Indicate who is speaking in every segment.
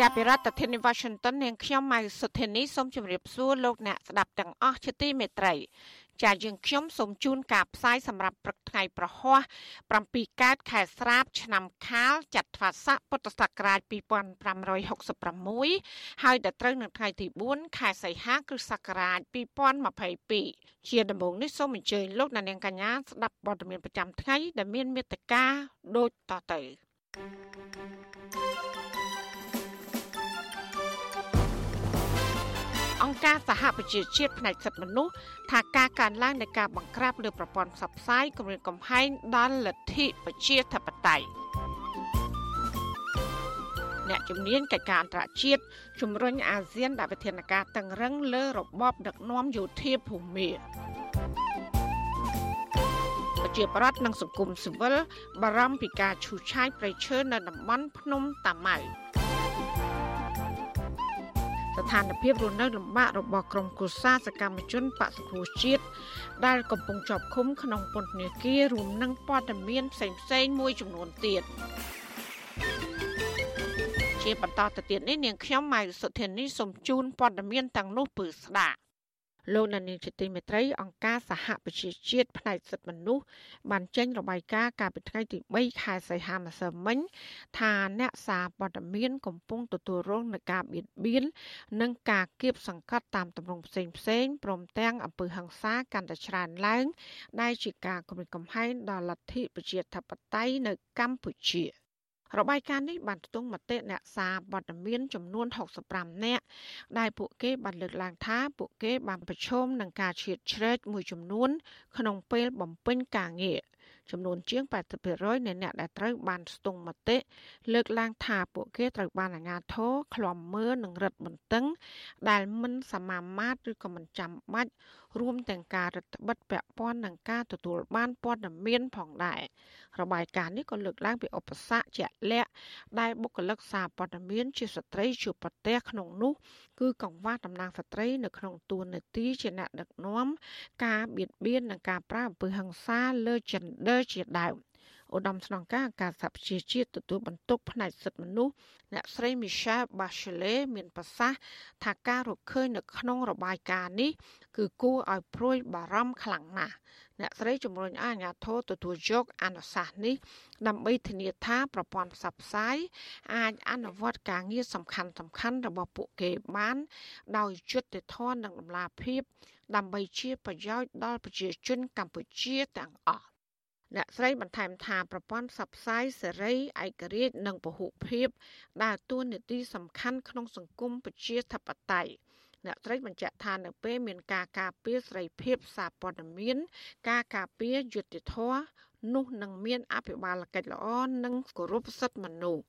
Speaker 1: ចាប់ពីរដ្ឋធានី Washington នាងខ្ញុំម៉ៅសុធានីសូមជម្រាបសួរលោកអ្នកស្ដាប់ទាំងអស់ជាទីមេត្រីចាយើងខ្ញុំសូមជូនការផ្សាយសម្រាប់ព្រឹកថ្ងៃប្រហោះ7កើតខែស្រាប ឆ្នាំខាលចត្វាស័កពុទ្ធសករាជ2566ហើយដល់ត្រូវនៅថ្ងៃទី4ខែសីហាគ្រិស្តសករាជ2022ជាដំបូងនេះសូមអញ្ជើញលោកអ្នកនាងកញ្ញាស្ដាប់ព័ត៌មានប្រចាំថ្ងៃដែលមានមេត្តាដូចតទៅ thank ការសហប្រជាជាតិផ្នែកសិទ្ធិមនុស្សថាការកើនឡើងនៃការបង្ក្រាបលើប្រព័ន្ធផ្សព្វផ្សាយគម្រាមកំហែងដល់លទ្ធិប្រជាធិបតេយ្យអ្នកជំនាញកិច្ចការអន្តរជាតិជំរុញអាស៊ានដាក់វិធានការតឹងរឹងលើរបបដឹកនាំយោធាភូមិប្រជាប្រដ្ឋនិងសង្គមស៊ីវិលបារម្ភពីការឈូសឆាយប្រៃឈើនៅតំបន់ភ្នំតាម៉ៅ ស្ថានភាពលំនៅលំបាករបស់ក្រុមគូសាសកម្មជនបកសង្គ្រោះជាតិដែលកំពុងជាប់ឃុំក្នុងពន្ធនាគាររួមនឹងព័ត៌មានផ្សេងៗមួយចំនួនទៀតជាបន្តទៅទៀតនេះនាងខ្ញុំម៉ៅសុធានីសូមជូនព័ត៌មានទាំងនោះពឺស្ដាប់ លោកនានីជាទីមេត្រីអង្គការសហប្រជាជាតិផ្នែកសិទ្ធិមនុស្សបានចេញរបាយការណ៍កាលពីថ្ងៃទី3ខែសីហាម្សិលមិញថាអ្នកសារព័ត៌មានកំពុងទទួលរងនឹងការបៀតបៀននិងការគៀបសង្កត់តាមទម្រង់ផ្សេងផ្សេងព្រមទាំងអំពើហិង្សាកាន់តែច្រើនឡើងដែលជាការគំរាមកំហែងដល់លទ្ធិប្រជាធិបតេយ្យនៅកម្ពុជា។ របាយការណ៍នេះបានផ្ទុំមតិអ្នកសារព័ត៌មានចំនួន65នាក់ដែលពួកគេបានលើកឡើងថាពួកគេបានប្រឈមនឹងការឈៀតឆ្រែកមួយចំនួន ក្នុងពេលបំពេញការងារចំនួនជាង80%នៃអ្នកដែលត្រូវបានស្ទង់មតិលើកឡើងថាពួកគេត្រូវបានអាជ្ញាធរឃ្លាំមើលនិងរឹតបន្តឹង ដែលមិនសមាមាត្រឬក៏មិនចាំបាច់រួមទាំងការរដ្ឋបិទពាក់ព័ន្ធនឹងការទទួលបានព័ត៌មានផងដែរ របាយការណ៍នេះក៏លើកឡើងពីឧបសគ្គជាក់លាក់ដែលបុគ្គលិកសារព័ត៌មានជាស្ត្រីជួបប្រទះក្នុងនោះគឺកង្វះតំណាងស្ត្រីនៅក្នុងតួនាទីជាអ្នកដឹកនាំការបៀតបៀននិងការប្រាអំពើហិង្សាលើ gender ជាដើមឧត្តមស្នងការការសហប្រជាជាតិទទួលបន្ទុកផ្នែកសិទ្ធិមនុស្សអ្នកស្រី Michelle Bachelet មានប្រសាសន៍ថាការរកឃើញនៅក្នុងរបាយការណ៍នេះ គឺគួរឲ្យព្រួយបារម្ភខ្លាំងណាស់ អ្នកស្រីជំរុញឲ្យអាជ្ញាធរទទួលយកអនុសាសន៍នេះដើម្បីធានាថាប្រព័ន្ធផ្សព្វផ្សាយអាចអនុវត្តការងារសំខាន់សំខាន់របស់ពួកគេបាន ដោយយុត្តិធម៌និងតម្លាភាព ដើម្បីជាប្រយោជន៍ដល់ប្រជាជនកម្ពុជាទាំងអស់អ្នកស្រីបន្ថែមថាប្រព័ន្ធផ្សព្វផ្សាយសេរីឯករាជ្យនិងពហុភាពដើរតួនាទីសំខាន់ក្នុងសង្គមប្រជាធិបតេយ្យ អ្នកត្រីបញ្ជាក់ថានៅពេលមានការការពារសេរីភាពសារព័ត៌មាន ការការពារយុត្តិធម៌នោះនឹងមានអភិបាលកិច្ចល្អនិងគោរពសិទ្ធិមនុស្ស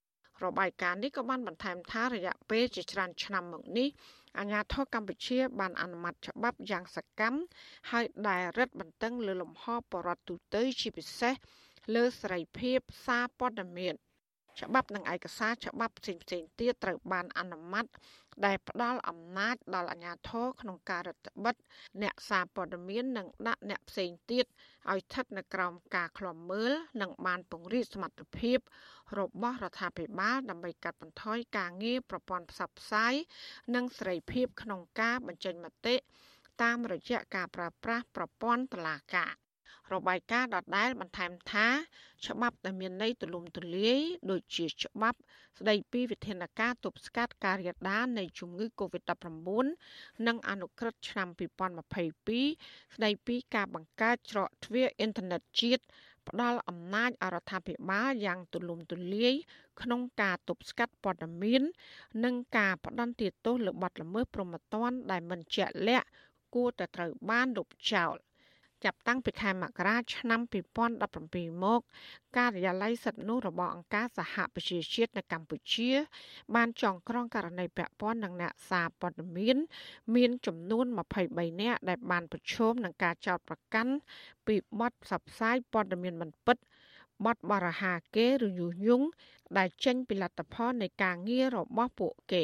Speaker 1: របាយការណ៍នេះក៏បានបន្ថែមថារយៈពេលជាច្រើនឆ្នាំមកនេះអាញាធរកម្ពុជាបានអនុម័តច្បាប់យ៉ាងសកម្មហើយដែលរឹតបន្តឹងលើលំហបរដ្ឋទូទៅជាពិសេសលើសេរីភាពសារព័ត៌មាន ច្បាប់និងឯកសារច្បាប់ផ្សេងៗទៀតត្រូវបានអនុម័តដែលផ្ដល់អំណាចដល់អាជ្ញាធរក្នុងការរដ្ឋបិទអ្នកសារព័ត៌មាននិងដាក់អ្នកផ្សេងទៀតឲ្យស្ថិតនៅក្រោមការឃ្លាំមើលនិងបានពង្រីកសមត្ថភាព របស់រដ្ឋាភិបាលដើម្បីកាត់បន្ថយការងារប្រព័ន្ធផ្សព្វផ្សាយនិងសេរីភាពក្នុងការបញ្ចេញមតិតាមរយៈការប្រើប្រាស់ប្រព័ន្ធតុលាការ របាយការណ៍ដដែលបន្ថែមថា ច្បាប់ដែលមានន័យទូលំទូលាយដូចជាច្បាប់ ស្តីពីវិធានការទប់ស្កាត់ការរាលដាលនៃជំងឺ Covid-19 និងអនុក្រឹត្យឆ្នាំ2022ស្តីពីការបង្កើតច្រកទ្វារអ៊ីនធឺណិតជាតិផ្ដល់អំណាចអរដ្ឋាភិបាលយ៉ាងទូលំទូលាយក្នុងការទប់ស្កាត់ព័ត៌មាន និងការផ្ដន់ទោសលើបទល្មើសព្រហ្មទណ្ឌដែលមិនជាក់លាក់គួរតែត្រូវបានលុបចោល។ ចាប់តាំងពីខែមករាឆ្នាំ2017មក ការិយាល័យសិទ្ធិមនុស្សរបស់អង្គការសហប្រជាជាតិនៅកម្ពុជា បានចងក្រងករណីពាក់ព័ន្ធនឹងអ្នកសារព័ត៌មានមានចំនួន23នាក់ដែលបានប្រឈមនឹងការចោទប្រកាន់ពីបទផ្សព្វផ្សាយព័ត៌មានមិនពិតបទបរាហាគេឬយុយងដែលចេញពីលទ្ធផលនៃការងាររបស់ពួកគេ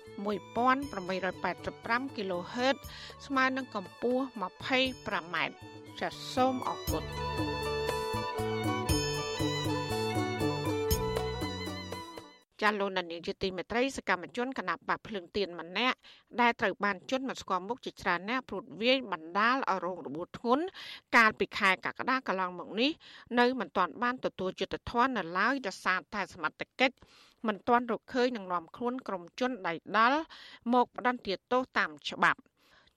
Speaker 1: 11885 kHz ស្មើនឹងកម្ពស់ 25m ចាសសូមអរគុណចាលោកនានីជាទីមេត្រីសកម្មជនគណៈបកភ្លើងទៀនម្នាក់ដែលត្រូវបានជន់មកស្គាល់មុខជាច្រើនអ្នកព្រួតវាយបណ្ដាលឲ្យរងរបួសធ្ងន់កាលពីខែកក្កដាកន្លងមកនេះនៅមិនទាន់បានទទួលយុត្តិធម៌នៅឡើយដោយសារតែសមត្ថកិច្ច មិនទាន់រកឃើញនឹងនាំខ្លួនក្រុមជនដៃដល់មកផ្ដន្ទាទោសតាមច្បាប់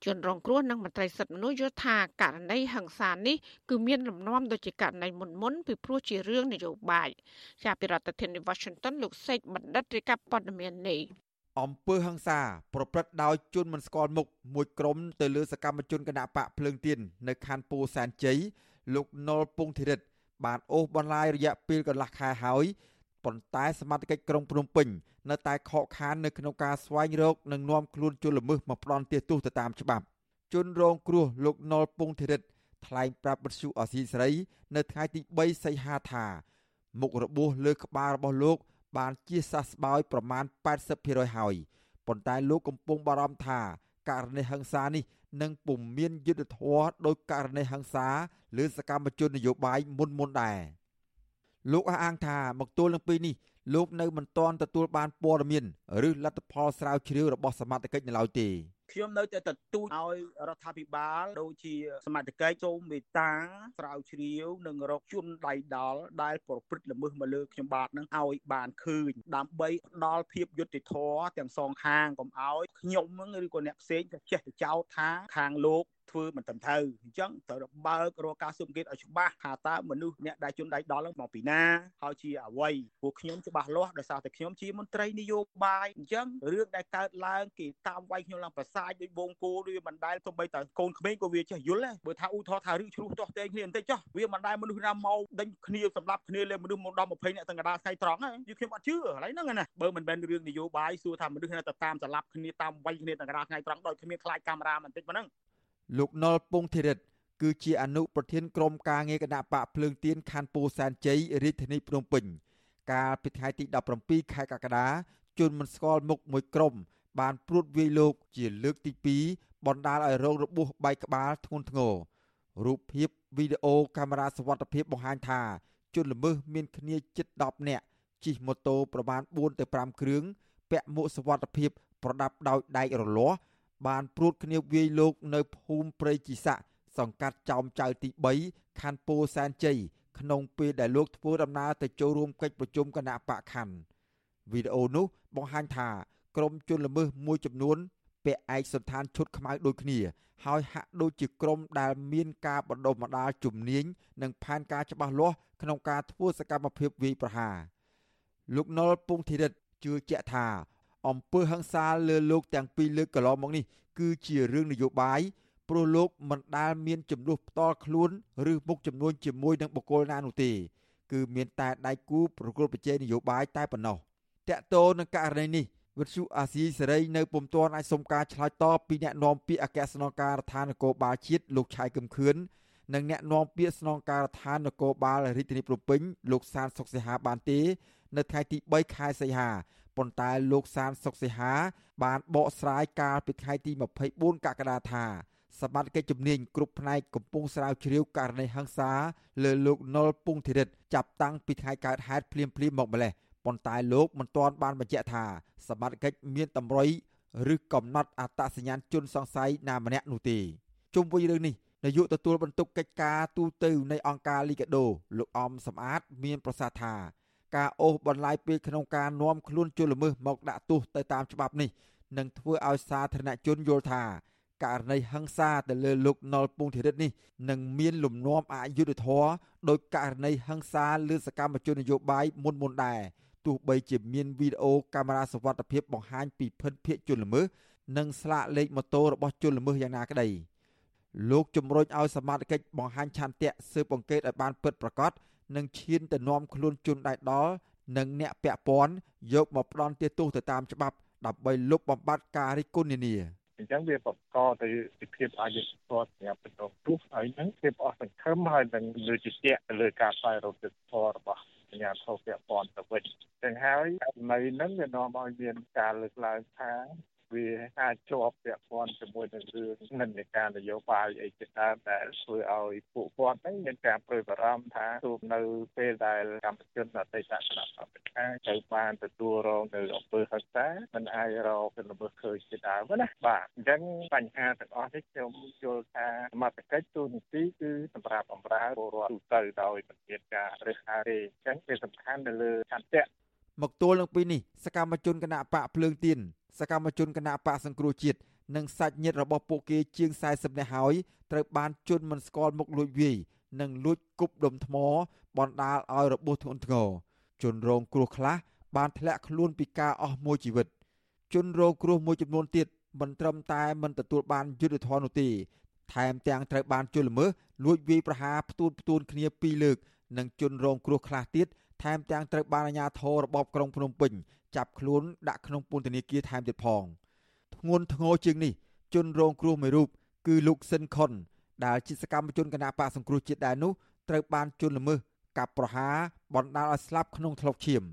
Speaker 1: ជនរងគ្រោះនិងមន្ត្រីសិទ្ធិមនុស្សយល់ថាករណីហិង្សានេះគឺមានលំនាំដូចជាករណីមុនមុនពីព្រោះជារឿងនយោបាយជាពីរដ្ឋធានី Washington លោកសេកបណ្ឌិតរាយការណ៍ព័ត៌មាននេះ
Speaker 2: អំពើហិង្សាប្រព្រឹត្តដោយជនមិនស្គាល់មុខមួយក្រុមទៅលើសកម្មជនគណៈបកភ្លើងទៀននៅខណ្ឌពោធិ៍សែនជ័យលោកណុលពងធីរិតបានអូសបន្លាយរយៈពេលកន្លះខែហើយ ប៉ុន្តែសមត្ថកិច្ចក្រុងភ្នំពេញនៅតែខកខាននៅក្នុងការស្វែងរកនិងនាំខ្លួនជនល្មើសមកផ្ដន់ទោសទៅតាមច្បាប់ ជនរងគ្រោះលោកណុលពងធីរិតថ្លែងប្រាប់បទសុអសីសេរី នៅថ្ងៃទី3សីហាថាមុខរបួសលើក្បាលរបស់លោក បានជាសះស្បើយប្រមាណ80%ហើយប៉ុន្តែលោកកំពុងបារម្ភថាករណីហិង្សានេះនឹងពុំមានយុត្តិធម៌ដោយករណីហិង្សា លើសកម្មជននយោបាយមុនមុនដែរ លោកអះអាងថាមកទល់នឹងពេលនេះលោកនៅមិនទាន់ទទួលបានព័ត៌មានឬលទ្ធផលស្រាវជ្រាវរបស់សមត្ថកិច្ចនៅឡើយទេ
Speaker 3: ខ្ញុំនៅតែទទូចឲ្យរដ្ឋាភិបាលដូចជាសមត្ថកិច្ចសូមមេត្តាស្រាវជ្រាវនិងរកជនដៃដល់ដែលប្រព្រឹត្តល្មើសមកលើខ្ញុំបាទនឹងឲ្យបានឃើញដើម្បីផ្ដល់ភាពយុត្តិធម៌ទាំងសងខាងកុំឲ្យខ្ញុំឬក៏អ្នកផ្សេងចេះតែចោទថាខាងលោក ធ្វើមិនត្រឹមត្រូវអញ្ចឹងត្រូវបើករកការស៊ើបអង្កេតឲ្យច្បាស់ថាតើមនុស្សអ្នកដែលជន់ដៃដល់មកពីណាហើយជាអ្វីពួកខ្ញុំច្បាស់លាស់ដោយសារតែខ្ញុំជាមន្ត្រីនយោបាយអញ្ចឹងរឿងដែលកើតឡើងគេតាមវាយខ្ញុំឡើងប្រសាចដោយបងគោដូចមិនដែលទៅបីតើកូនក្មេងក៏វាចេះយល់ដែរបើថាឧទាហរណ៍ថារឿងជ្រុះទាស់តែងគ្នាបន្តិចចុះវាមិនដែលមនុស្សណាមកដេញគ្នាសម្រាប់គ្នាលេមនុស្សមកដល់20អ្នកទាំងកណ្ដាលថ្ងៃត្រង់ហ្នឹងខ្ញុំអត់ជឿកន្លែងហ្នឹងណាបើមិនមែនរឿងនយោបាយសួរថាមនុស្សណាទៅតាមសម្រាប់គ្នាតាមវាយគ្នាទាំងកណ្ដាលថ្ងៃត្រង់ដោយគ្មានខ្លាចកាមេរ៉ាបន្តិចប៉ុណ្ណឹង
Speaker 2: លោកណុលពងធីរិតគឺជាអនុប្រធានក្រុមការងារគណៈបកភ្លើងទៀនខណ្ឌពោធិ៍សែនជ័យរាជធានីភ្នំពេញ កាលពីថ្ងៃទី17ខែកក្កដាជនមិនស្គាល់មុខមួយក្រុម បានព្រួតវាយលោកជាលើកទី2បណ្ដាលឲ្យរងរបួសបែកក្បាលធ្ងន់ធ្ងររូបភាពវីដេអូកាមេរ៉ាសវត្ថិភាពបង្ហាញថាជនល្មើសមានគ្នាជិត10នាក់ជិះម៉ូតូប្រមាណ4ទៅ5គ្រឿងពាក់មួកសវត្ថិភាពប្រដាប់ដោយដែករលាស់ បានព្រួតគ្នាវាយលោកនៅភូមិព្រៃជីស័កសង្កាត់ចោមចៅទី3ខណ្ឌពោធិ៍សែនជ័យក្នុងពេលដែលលោកធ្វើដំណើរទៅចូលរួមកិច្ចប្រជុំគណៈបកខណ្ឌវីដេអូនោះបង្ហាញថាក្រុមជនល្មើសមួយចំនួនពាក់ឯកសន្តានឈុតខ្មៅដូចគ្នា ហើយហាក់ដូចជាក្រុមដែលមានការបណ្ដុះបណ្ដាលជំនាញនិងផែនការច្បាស់លាស់ក្នុងការធ្វើសកម្មភាពវាយប្រហារលោកណុលពងធីរិតជឿជាក់ថា អំពើហិង្សាលើលោកទាំងពីរលើកកន្លងមកនេះគឺជារឿងនយោបាយព្រោះលោកមិនដាល់មានចំនួនផ្ទាល់ខ្លួនឬមុខចំនួនជាមួយនឹងបុគ្គលណានោះទេគឺមានតែដៃគូប្រគល់ប្រជែងនយោបាយតែប៉ុណ្ណោះតកតោនឹងករណីនេះវិទ្យុអាស៊ីសេរីនៅពុំទាន់អាចសុំការឆ្លើយតបពីអ្នកនាំពាក្យអគ្គស្នងការដ្ឋាននគរបាលជាតិលោកឆៃកឹមខឿននិងអ្នកនាំពាក្យស្នងការដ្ឋាននគរបាលរាជធានីភ្នំពេញលោកសានសុកសិហាបានទេ នៅថ្ងៃទី3ខែសីហា ប៉ុន្តែលោកសានសុកសិហា បានបកស្រាយកាលពីថ្ងៃទី24កក្កដាថាសមត្ថកិច្ចជំនាញគ្រប់ផ្នែកកំពុងស្រាវជ្រាវករណីហិង្សាលើលោកណុលពងធីរិតចាប់តាំងពីថ្ងៃកើតហេតុភ្លាមៗមកម្លេះប៉ុន្តែលោកមិនទាន់បានបញ្ជាក់ថាសមត្ថកិច្ចមានតម្រុយឬកំណត់អត្តសញ្ញាណជនសង្ស័យណាម្នាក់នោះទេជុំវិញរឿងនេះនាយកទទួលបន្ទុកកិច្ចការទូតនៃអង្គការលីកាដូលោកអំសំអាត មានប្រសាសន៍ថា ការអូសបន្លាយពេលក្នុងការនាំខ្លួនជនល្មើសមកដាក់ទោសទៅតាមច្បាប់នេះនឹងធ្វើឲ្យសាធារណជនយល់ថាករណីហិង្សាទៅលើលោកណុលពងធីរិតនេះនឹងមានលំនាំអយុត្តិធម៌ដោយករណីហិង្សាលើសកម្មជននយោបាយមុនមុនដែរទោះបីជាមានវីដេអូកាមេរ៉ាសវត្ថិភាពបង្ហាញពីភិនភាកជនល្មើសនិងស្លាកលេខម៉ូតូរបស់ជនល្មើសយ៉ាងណាក្តីលោកជំរុញឲ្យសមាជិកបង្ហាញឆន្ទៈស៊ើបអង្កេតឲ្យបានពិតប្រាកដ និងឈានទៅនាំខ្លួនជនដៃដល់និងអ្នកពាក់ព័ន្ធយកមកផ្ដន់ទោសទៅតាមច្បាប់ដើម្បីលុបបំបាត់ការរិះគន់នានា
Speaker 4: អញ្ចឹងវាបង្កទៅពីភាពអយុត្តិធម៌សម្រាប់ប្រជាពលរដ្ឋហើយនឹងភាពអស់សង្ឃឹមហើយនឹងលើជាជាក់ទៅលើការស្វែងរកយុត្តិធម៌របស់អាជ្ញាធរពាក់ព័ន្ធទៅវិញចឹងហើយករណីហ្នឹងវានាំឲ្យមានការលើកឡើងថា វាអាចជាប់ពាក់ព័ន្ធជាមួយនឹងរឿងនិន្នាការនយោបាយអីជាដើមដែលធ្វើឲ្យពួកគាត់ហ្នឹងមានការព្រួយបារម្ភថាទោះនៅពេលដែលកម្មជនអតីតគណៈបព្វជិត្រូវបានទទួលរងនៅអំពើហិង្សាមិនអាចរកពលល្មើសឃើញជាដើមណាបាទអញ្ចឹងបញ្ហាទាំងអស់នេះខ្ញុំយល់ថាសមត្ថកិច្ចទូនីតិគឺសម្រាប់បម្រើពលរដ្ឋទូទៅដោយមិនមានការរើសអើងទេអញ្ចឹងវាសំខាន់នៅលើឆន្ទៈ
Speaker 2: មកទល់នឹងពេលនេះសកម្មជនគណៈបកភ្លើងទៀន សកម្មជនគណៈបកសង្គ្រោះជាតិនិងសាច់ញាតិរបស់ពួកគេជាង40នាក់ហើយត្រូវបានជន់មិនស្គាល់មុខលួចវាយនិងលួចគប់ដុំថ្មបណ្ដាលឲ្យរបួសធ្ងន់ធ្ងរជនរងគ្រោះខ្លះបានធ្លាក់ខ្លួនពីការអស់មួយជីវិត ជនរងគ្រោះមួយចំនួនទៀតមិនត្រឹមតែមិនទទួលបានយុត្តិធម៌នោះទេថែមទាំងត្រូវបានជលល្មើសលួចវាយប្រហារផ្ទួនផ្ទួនគ្នាពីរលើក និងជនរងគ្រោះខ្លះទៀត ថែមទាំងត្រូវបានអាជ្ញាធររបបក្រុងភ្នំពេញចាប់ខ្លួនដាក់ក្នុងពន្ធនាគារថែមទៀតផងធ្ងន់ធ្ងរជាងនេះជនរងគ្រោះមួយរូបគឺលោកស៊ិនខុនដែលជាសកម្មជនគណបកសង្គ្រោះជាតិដែរនោះត្រូវបានជន់ល្មើសកាប់ប្រហារបណ្ដាលឲ្យស្លាប់ក្នុងថ្លុកឈាម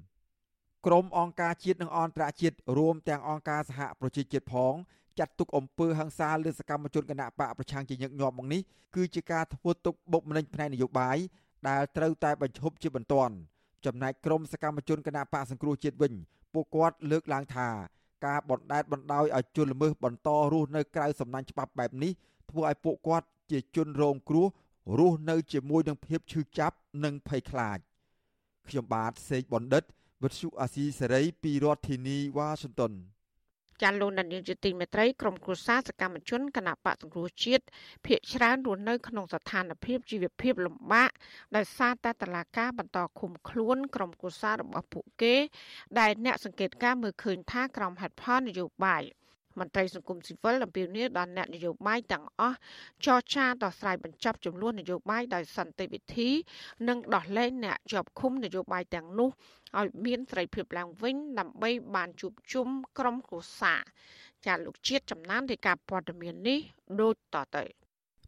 Speaker 2: ក្រមអង្គការជាតិនិងអន្តរជាតិរួមទាំងអង្គការសហប្រជាជាតិផងចាត់ទុកអំពើហិង្សាលើសកម្មជនគណបកប្រឆាំងជាញឹកញាប់មកនេះគឺជាការធ្វើទុកបុកម្នេញផ្នែកនយោបាយដែលត្រូវតែបញ្ឈប់ជាបន្ទាន់ ចំណែកក្រមសកម្មជនគណបកសង្គ្រោះជាតិវិញពួកគាត់លើកឡើងថាការបណ្តែតបណ្តោយឲ្យជនល្មើសបន្តរស់នៅក្រៅសំណាញ់ច្បាប់បែបនេះធ្វើឲ្យពួកគាត់ជាជនរងគ្រោះរស់នៅជាមួយនឹងភាពឈឺចាប់និងភ័យខ្លាចខ្ញុំបាទសេកបណ្ឌិតវិទ្យុអាស៊ីសេរីពីរដ្ឋធានីវ៉ាស៊ីនតោន
Speaker 1: ចាលោកនាយកជាទីមេត្រីក្រុមគ្រួសារសកម្មជនគណៈបកសង្គ្រោះជាតិភ ieck ច្រើនរស់នៅក្នុងស្ថានភាពជីវភាពលំបាកដោយសារតែតឡាការបន្តឃុំខ្លួនក្រុមគ្រួសាររបស់ពួកគេ ដែលអ្នកសង្កេតការមើលឃើញថាក្រុមហេតុផលនយោបាយ មន្ត្រីសង្គមស៊ីវិលអំពាវនាវដល់អ្នកនយោបាយទាំងអស់ចរចាដោះស្រាយបញ្ចប់ចំនួននយោបាយដោយសន្តិវិធី និងដោះលែងអ្នកជាប់ឃុំនយោបាយទាំងនោះឲ្យមានសេរីភាពឡើងវិញដើម្បីបានជួបជុំក្រុមគ្រួសារចាលោកជាតិចំណាននៃការព័ត៌មាននេះដូចតទៅ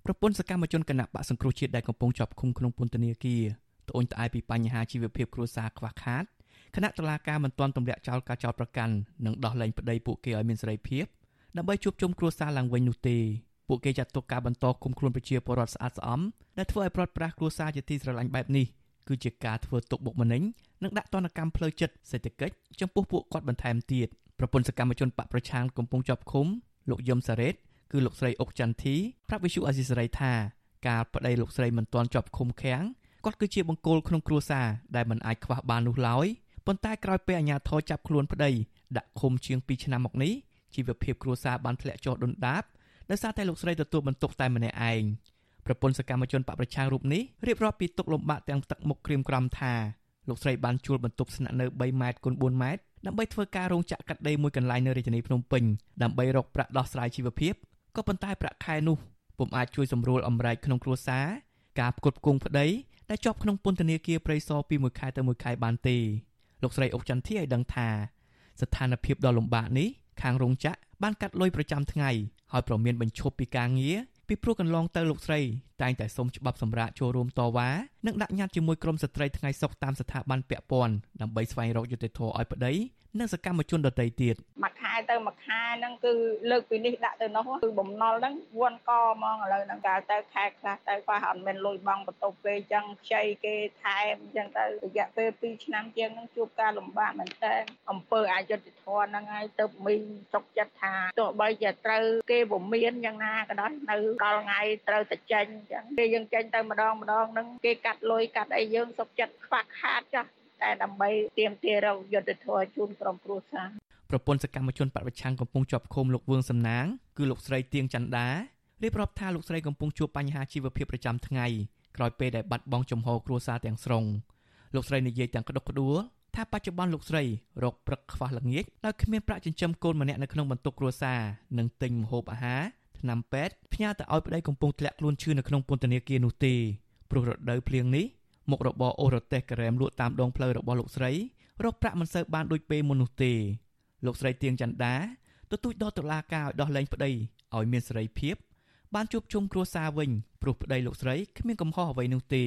Speaker 5: ប្រពន្ធសកម្មជនគណៈបកសង្គ្រោះជាតិដែលកំពុងជាប់ឃុំក្នុងពន្ធនាគារត្អូញត្អែពីបញ្ហាជីវភាពគ្រួសារខ្វះខាត គណៈតឡាការមិនទាន់ទម្លាក់ចោលការចោទប្រកាន់និងដោះលែងប្តីពួកគេឲ្យមានសេរីភាពដើម្បីជួបជុំគ្រួសារឡើងវិញនោះទេពួកគេចាត់ទុកការបន្តគុំខ្លួនប្រជាពលរដ្ឋស្អាតស្អំដែលធ្វើឲ្យប្រត់ប្រាស់គ្រួសារជាទីស្រឡាញ់បែបនេះគឺជាការធ្វើទុកបុកម្នេញនិងដាក់ទណ្ឌកម្មផ្លូវចិត្តសេដ្ឋកិច្ចចំពោះពួកគាត់បន្ថែមទៀតប្រពន្ធសកម្មជនបកប្រឆាំងកំពុងជាប់ឃុំលោកយឹមសារ៉េតគឺលោកស្រីអុកចន្ទធីប្រាប់វិសុអាស៊ីសេរីថាការប្តីលោកស្រីមិនទាន់ជាប់ឃុំឃាំងគាត់គឺជាបង្គោលក្នុងគ្រួសារដែលមិនអាចខ្វះបាននោះឡើយ ប៉ុន្តែក្រោយពេលអាជ្ញាធរចាប់ខ្លួនប្តីដាក់ឃុំជាង2ឆ្នាំមកនេះជីវភាពគ្រួសារបានធ្លាក់ចុះដុនដាបដោយសារតែលោកស្រីទទួលបន្ទុកតែម្នាក់ឯងប្រពន្ធសកម្មជនបកប្រឆាំងរូបនេះរៀបរាប់ពីទុកលំបាកទាំងទឹកមុខក្រៀមក្រំថាលោកស្រីបានជួលបន្ទប់ស្នាក់នៅ3ម៉ែត្រគុណ4ម៉ែត្រដើម្បីធ្វើការរោងចក្រកាត់ដេរមួយកន្លែងនៅរាជធានីភ្នំពេញដើម្បីរកប្រាក់ដោះស្រាយជីវភាពក៏ប៉ុន្តែប្រាក់ខែនោះពុំអាចជួយសម្រួលអំរែកក្នុងគ្រួសារការផ្គត់ផ្គង់ប្តីដែលជាប់ក្នុងពន្ធនាគារព្រៃសរពីមួយខែទៅមួយខែបានទេ លោកស្រីអុកចន្ទធីឲ្យដឹងថាស្ថានភាពដ៏លំបាកនេះខាងរោងចក្របានកាត់លុយប្រចាំថ្ងៃហើយប្រមានបញ្ឈប់ពីការងារពីព្រោះកន្លងទៅលោកស្រីតែងតែសុំច្បាប់សម្រាប់ចូលរួមតវ៉ានិងដាក់ញត្តិជាមួយក្រមស្ត្រីថ្ងៃសុខតាមស្ថាប័នពាក់ព័ន្ធដើម្បីស្វែងរកយុត្តិធម៌ឲ្យប្តីនិងសកម្មជនដទៃទៀត
Speaker 6: មួយខែ ទៅមួយខែហ្នឹងគឺលើកពីនេះដាក់ទៅនោះគឺបំណុលហ្នឹងវាន់កហ្មងឥឡូវហ្នឹងកាលទៅខែខ្លះទៅក៏អត់មានលុយបង់បន្ទប់ពេកអញ្ចឹងខ្ចីគេថែមអញ្ចឹងទៅរយៈពេល2ឆ្នាំជាងហ្នឹងជួបការលំបាកមែនតើអំពើអយុត្តិធម៌ហ្នឹងហើយទៅមីងទុកចិត្តថាទោះបីជាត្រូវគេពមៀនយ៉ាងណាក៏ដោយនៅដល់ថ្ងៃត្រូវតែចេញអញ្ចឹងពេលយើងចេញទៅម្ដងម្ដងហ្នឹងគេកាត់លុយកាត់អីយើងសុកចិត្តខ្វះខាតចាស់តែដើម្បីទៀមទារកយុទ្ធធរជូនក្រុមគ្រួសារ
Speaker 5: ប្រពន្ធសកម្មជនបពប្រឆាំងកំពុងជាប់ឃុំលោកវឿងសំណាងគឺលោកស្រីទៀងច័ន្ទដារៀបរាប់ថាលោកស្រីកំពុងជួបបញ្ហាជីវភាពប្រចាំថ្ងៃក្រោយពេលដែលបាត់បង់ចំហគ្រួសារទាំងស្រុងលោកស្រីនិយាយទាំងក្តុកក្តួលថាបច្ចុប្បន្នលោកស្រីរកព្រឹកខ្វះល្ងាចដោយគ្មានប្រាក់ចិញ្ចឹមកូនម្នាក់នៅក្នុងបន្ទុកគ្រួសារនិងទិញម្ហូបអាហារថ្នាំពេទ្យផ្ញើទៅឲ្យប្តីកំពុងធ្លាក់ខ្លួនឈឺនៅក្នុងពន្ធនាគារនោះទេព្រោះរដូវភ្លៀងនេះមុខរបរអូររទេសការ៉េមលក់តាមដងផ្លូវរបស់លោកស្រីរកប្រាក់មិនសូវបានដូចពេលមុននោះទេ លោកស្រីទៀងច័ន្ទដាទទូចដល់តុលាការឲ្យដោះលែងប្តីឲ្យមានសេរីភាពបានជួបជុំគ្រួសារវិញព្រោះប្តីលោកស្រីគ្មានកំហុសអ្វីនោះទេ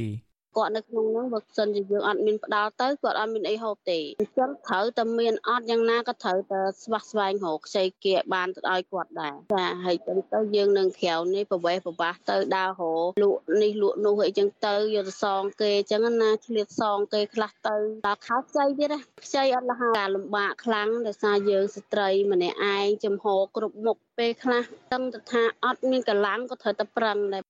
Speaker 7: គាត់នៅក្នុងនោះបើសិនជាយើងអត់មានផ្ដាល់ទៅគាត់អត់មានអីហូបទេអញ្ចឹងត្រូវតែមានអត់យ៉ាងណាក៏ត្រូវតែស្វះស្វែងរកខ្ចីគៀបានទៅឲ្យគាត់ដែរចាហើយចឹងទៅយើងនឹងក្រៅនេះប្រវេសប្រវាសទៅដើររលក់នេះលក់នោះអីចឹងទៅយកទៅសងគេអញ្ចឹងណាឆ្លៀតសងគេខ្លះទៅដល់ខោខ្ចីទៀតណាខ្ចីអត់លះការលំបាកខ្លាំងដោយសារយើងស្ត្រីម្នាក់ឯងចំហគ្រប់មុខពេលខ្លះដឹងថាអត់មានកម្លាំងក៏ត្រូវតែប្រឹងដែរ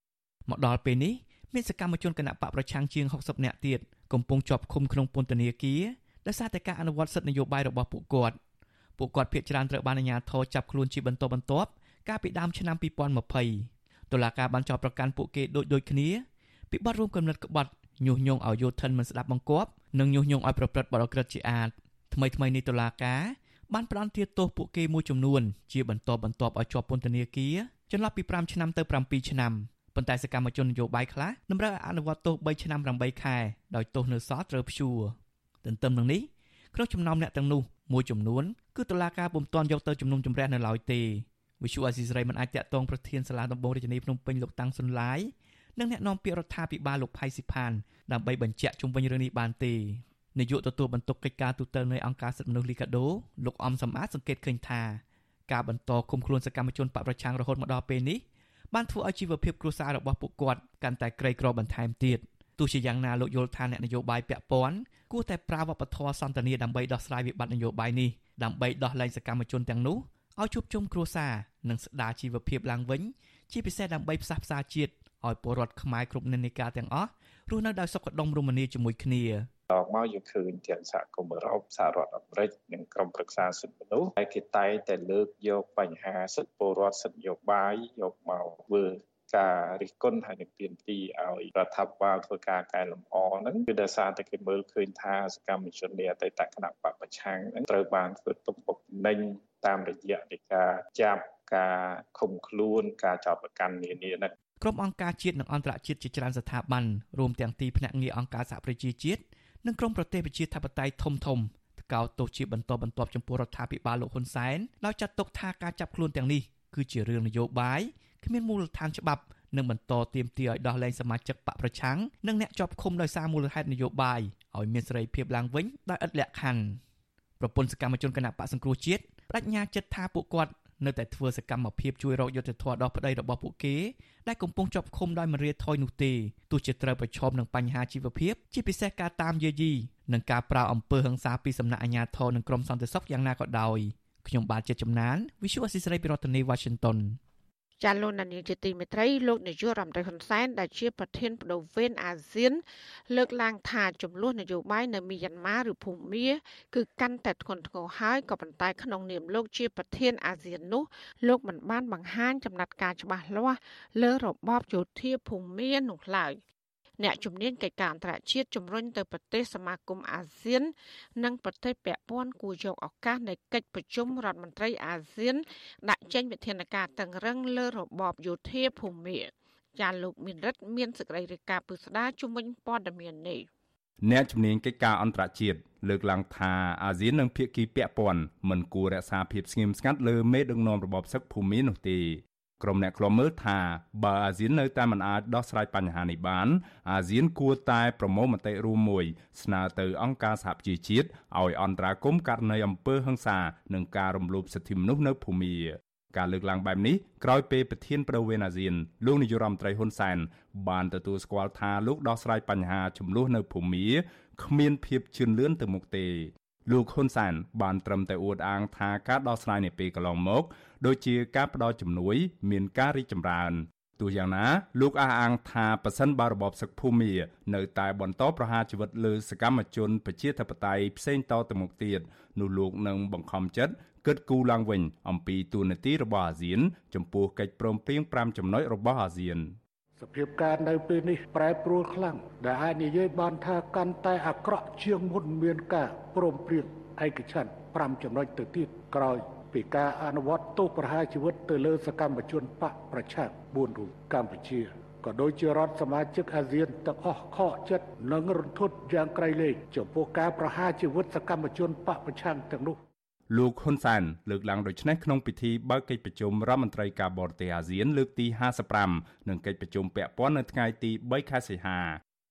Speaker 5: មកដល់ពេលនេះ មានសកម្មជនគណៈបកប្រឆាំងជាង60នាក់ទៀតកំពុងជាប់ឃុំក្នុងពន្ធនាគារដោយសារតែការអនុវត្តសិទ្ធិនយោបាយរបស់ពួកគាត់ពួកគាត់ភ័យច្រើនត្រូវបានអាជ្ញាធរចាប់ខ្លួនជាបន្តបន្ទាប់កាលពីដើមឆ្នាំ2020តុលាការបានចោទប្រកាន់ពួកគេដូចដូចគ្នាពីបទរួមគំនិតក្បត់ញុះញង់ឲ្យយោធិនមិនស្ដាប់បង្គាប់និងញុះញង់ឲ្យប្រព្រឹត្តបទអក្រិតជាអាតថ្មីថ្មីនេះតុលាការបានផ្តន្ទាទោសពួកគេមួយចំនួនជាបន្តបន្ទាប់ឲ្យជាប់ពន្ធនាគារចន្លោះពី5ឆ្នាំទៅ7ឆ្នាំ ប៉ុន្តែសកម្មជននយោបាយខ្លះតម្រូវឲ្យអនុវត្តទោស3ឆ្នាំ8ខែដោយទោសនៅសល់ត្រូវព្យួរទន្ទឹមនឹងនេះក្នុងចំណោមអ្នកទាំងនោះមួយចំនួនគឺតុលាការពុំទាន់យកទៅជំនុំជម្រះនៅឡើយទេវិសុអាស៊ីសេរីមិនអាចតាក់ទងប្រធានសាលាដំបងរាជធានីភ្នំពេញលោកតាំងសុនឡាយនិងអ្នកនាំពាក្យរដ្ឋាភិបាលលោកផៃស៊ីផានដើម្បីបញ្ជាក់ជុំវិញរឿងនេះបានទេនាយកទទួលបន្ទុកកិច្ចការទូតនៅអង្គការសិទ្ធិមនុស្សលីកាដូលោកអំសំអាតសង្កេតឃើញថាការបន្តឃុំខ្លួនសកម្មជនបពប្រឆាំងរហូតមកដល់ពេលនេះ បានធ្វើឲ្យជីវភាពគ្រួសាររបស់ពួកគាត់កាន់តែក្រីក្របន្ថែមទៀតទោះជាយ៉ាងណាលោកយល់ថាអ្នកនយោបាយពាក់ព័ន្ធគួរតែប្រើវប្បធម៌សន្តានាដើម្បីដោះស្រាយវិបត្តិនយោបាយនេះដើម្បីដោះលែងសកម្មជនទាំងនោះឲ្យជួបជុំគ្រួសារនិងស្ដារជីវភាពឡើងវិញ ជាពិសេសដើម្បីផ្សះផ្សាជាតិឲ្យពលរដ្ឋខ្មែរគ្រប់និន្នាការទាំងអស់រស់នៅដោយសុខដុមរមនាជាមួយគ្នា
Speaker 4: តមកយើងឃើញទាំងសហគមន៍អឺរ៉ុបសហរដ្ឋអាមេរិកនិងក្រុមប្រឹក្សាសិទ្ធិមនុស្សហើយគេតែងតែលើកយកបញ្ហាសិទ្ធិពលរដ្ឋសិទ្ធិនយោបាយយកមកធ្វើការរិះគន់ហើយនឹងទាមទារឲ្យរដ្ឋាភិបាលធ្វើការកែលម្អហ្នឹងគឺដោយសារតែគេមើលឃើញថាសកម្មជននៃអតីតគណៈបពប្រឆាំងហ្នឹងត្រូវបានធ្វើទុកបុកម្នេញតាមរយៈនៃការចាប់ការឃុំខ្លួនការចោទប្រកាន់នានាហ្នឹង
Speaker 5: ក្រុមអង្គការជាតិនិងអន្តរជាតិជាច្រើនស្ថាប័នរួមទាំងទីភ្នាក់ងារអង្គការសហប្រជាជាតិ និងក្រុមប្រទេសប្រជាធិបតេយ្យធំធំថ្កោលទោសជាបន្តបន្ទាប់ចំពោះរដ្ឋាភិបាលលោកហ៊ុនសែនដោយចាត់ទុកថាការចាប់ខ្លួនទាំងនេះគឺជារឿងនយោបាយគ្មានមូលដ្ឋានច្បាប់និងបន្តទាមទារឲ្យដោះលែងសមាជិកបកប្រឆាំងនិងអ្នកជាប់ឃុំដោយសារមូលហេតុនយោបាយឲ្យមានសេរីភាពឡើងវិញដោយឥតលក្ខខណ្ឌប្រពន្ធសកម្មជនគណៈបកសង្គ្រោះជាតិបដិញ្ញាចិត្តថាពួកគាត់ នៅតែធ្វើសកម្មភាពជួយរកយុត្តិធម៌ដល់ប្តីរបស់ពួកគេដែលកំពុងជាប់ឃុំដោយមរាថយនោះទេទោះជាត្រូវប្រឈមនឹងបញ្ហាជីវភាព ជាពិសេសការតាមយាយីនិងការប្រើអំពើហិង្សាពីសំណាក់អាជ្ញាធរនិងក្រមសន្តិសុខយ៉ាងណាក៏ដោយខ្ញុំបាទជាចំណាន Visual Assisray ពីរដ្ឋធានី Washington
Speaker 1: ចាលោកនានីជាទីមេត្រីលោកនាយករដ្ឋមន្ត្រីហ៊ុនសែនដែលជាប្រធានបដូវវេនអាស៊ាន លើកឡើងថាចំនួននយោបាយនៅមីយ៉ាន់ម៉ាឬភូមាគឺកាន់តែធ្ងន់ធ្ងរហើយក៏ប៉ុន្តែក្នុងនាមលោកជាប្រធានអាស៊ាននោះលោកមិនបានបង្ហាញចំណាត់ការច្បាស់លាស់លើរបបយោធាភូមានោះឡើយ។ អ្នកជំនាញកិច្ចការអន្តរជាតិជំរុញទៅប្រទេសសមាគមអាស៊ាន និងប្រទេសពាក់ព័ន្ធគួរយកឱកាសនៃកិច្ចប្រជុំរដ្ឋមន្ត្រីអាស៊ាន ដាក់ចេញវិធានការតឹងរឹងលើរបបយោធាភូមិចាលោកមានរិទ្ធមានសេចក្តីរាយការណ៍ពឹស្ដាជំវិញព័ត៌មាននេះ
Speaker 8: អ្នកជំនាញកិច្ចការអន្តរជាតិលើកឡើងថាអាស៊ាននិងភាគីពាក់ព័ន្ធមិនគួររក្សាភាពស្ងៀមស្ងាត់លើមេដឹកនាំរបបសឹកភូមិនោះទេ ក្រុមអ្នកខ្លំមើលថាបើអាស៊ាននៅតែមិនអាចដោះស្រាយបញ្ហានេះបានអាស៊ានគួរតែប្រមូលមតិរួមមួយស្នើទៅអង្គការសហប្រជាជាតិឲ្យអន្តរាគមន៍ករណីអំពើហិង្សានិងការរំលោភសិទ្ធិមនុស្សនៅភូមាការលើកឡើងបែបនេះក្រោយពេលប្រធានប្រវេនអាស៊ានលោកនាយរដ្ឋមន្ត្រីហ៊ុនសែនបានទទួលស្គាល់ថាលោកដោះស្រាយបញ្ហាចំនួននៅភូមាគ្មានភាពជឿនលឿនទៅមុខទេ លោកហ៊ុនសែនបានត្រឹមតែអួតអាងថាការដោះស្រាយនាពេលកន្លងមក ដូចជាការផ្ដល់ជំនួយ មានការរីកចម្រើនទោះយ៉ាងណាលោកអះអាងថាប៉ះសិនបារបបសឹកភូមានៅតែបន្តប្រហារជីវិតលើសកម្មជនប្រជាធិបតេយ្យផ្សេងតទៅមុខទៀតនោះលោកនឹងបង្ខំចិត្តគិតគូរឡើងវិញអំពីទូនាទីរបស់អាស៊ាន ចំពោះកិច្ចព្រមព្រៀង5ចំណុចរបស់អាស៊ាន
Speaker 9: សភាពការនៅពេលនេះប្រែប្រួលខ្លាំងដែលអាចនិយាយបានថាកាន់តែអាក្រក់ជាងមុនមានការព្រមព្រៀងឯកច្ឆន្ទ5ចំណុចទៅទៀតក្រោយពីការអនុវត្តទោសប្រហារជីវិតទៅលើសកម្មជនបកប្រឆាំង4រូបកម្ពុជាក៏ដូចជារដ្ឋសមាជិកអាស៊ានទាំងអស់ខកចិត្តនិងរន្ធត់យ៉ាងក្រៃលែងចំពោះការប្រហារជីវិតសកម្មជនបកប្រឆាំងទាំងនោះ
Speaker 8: លោកហ៊ុនសែនលើកឡើងដូចនេះក្នុងពិធីបើកកិច្ចប្រជុំរដ្ឋមន្ត្រីការបរទេសអាស៊ានលើកទី55និងកិច្ចប្រជុំពាក់ព័ន្ធនៅថ្ងៃទី3ខែសីហា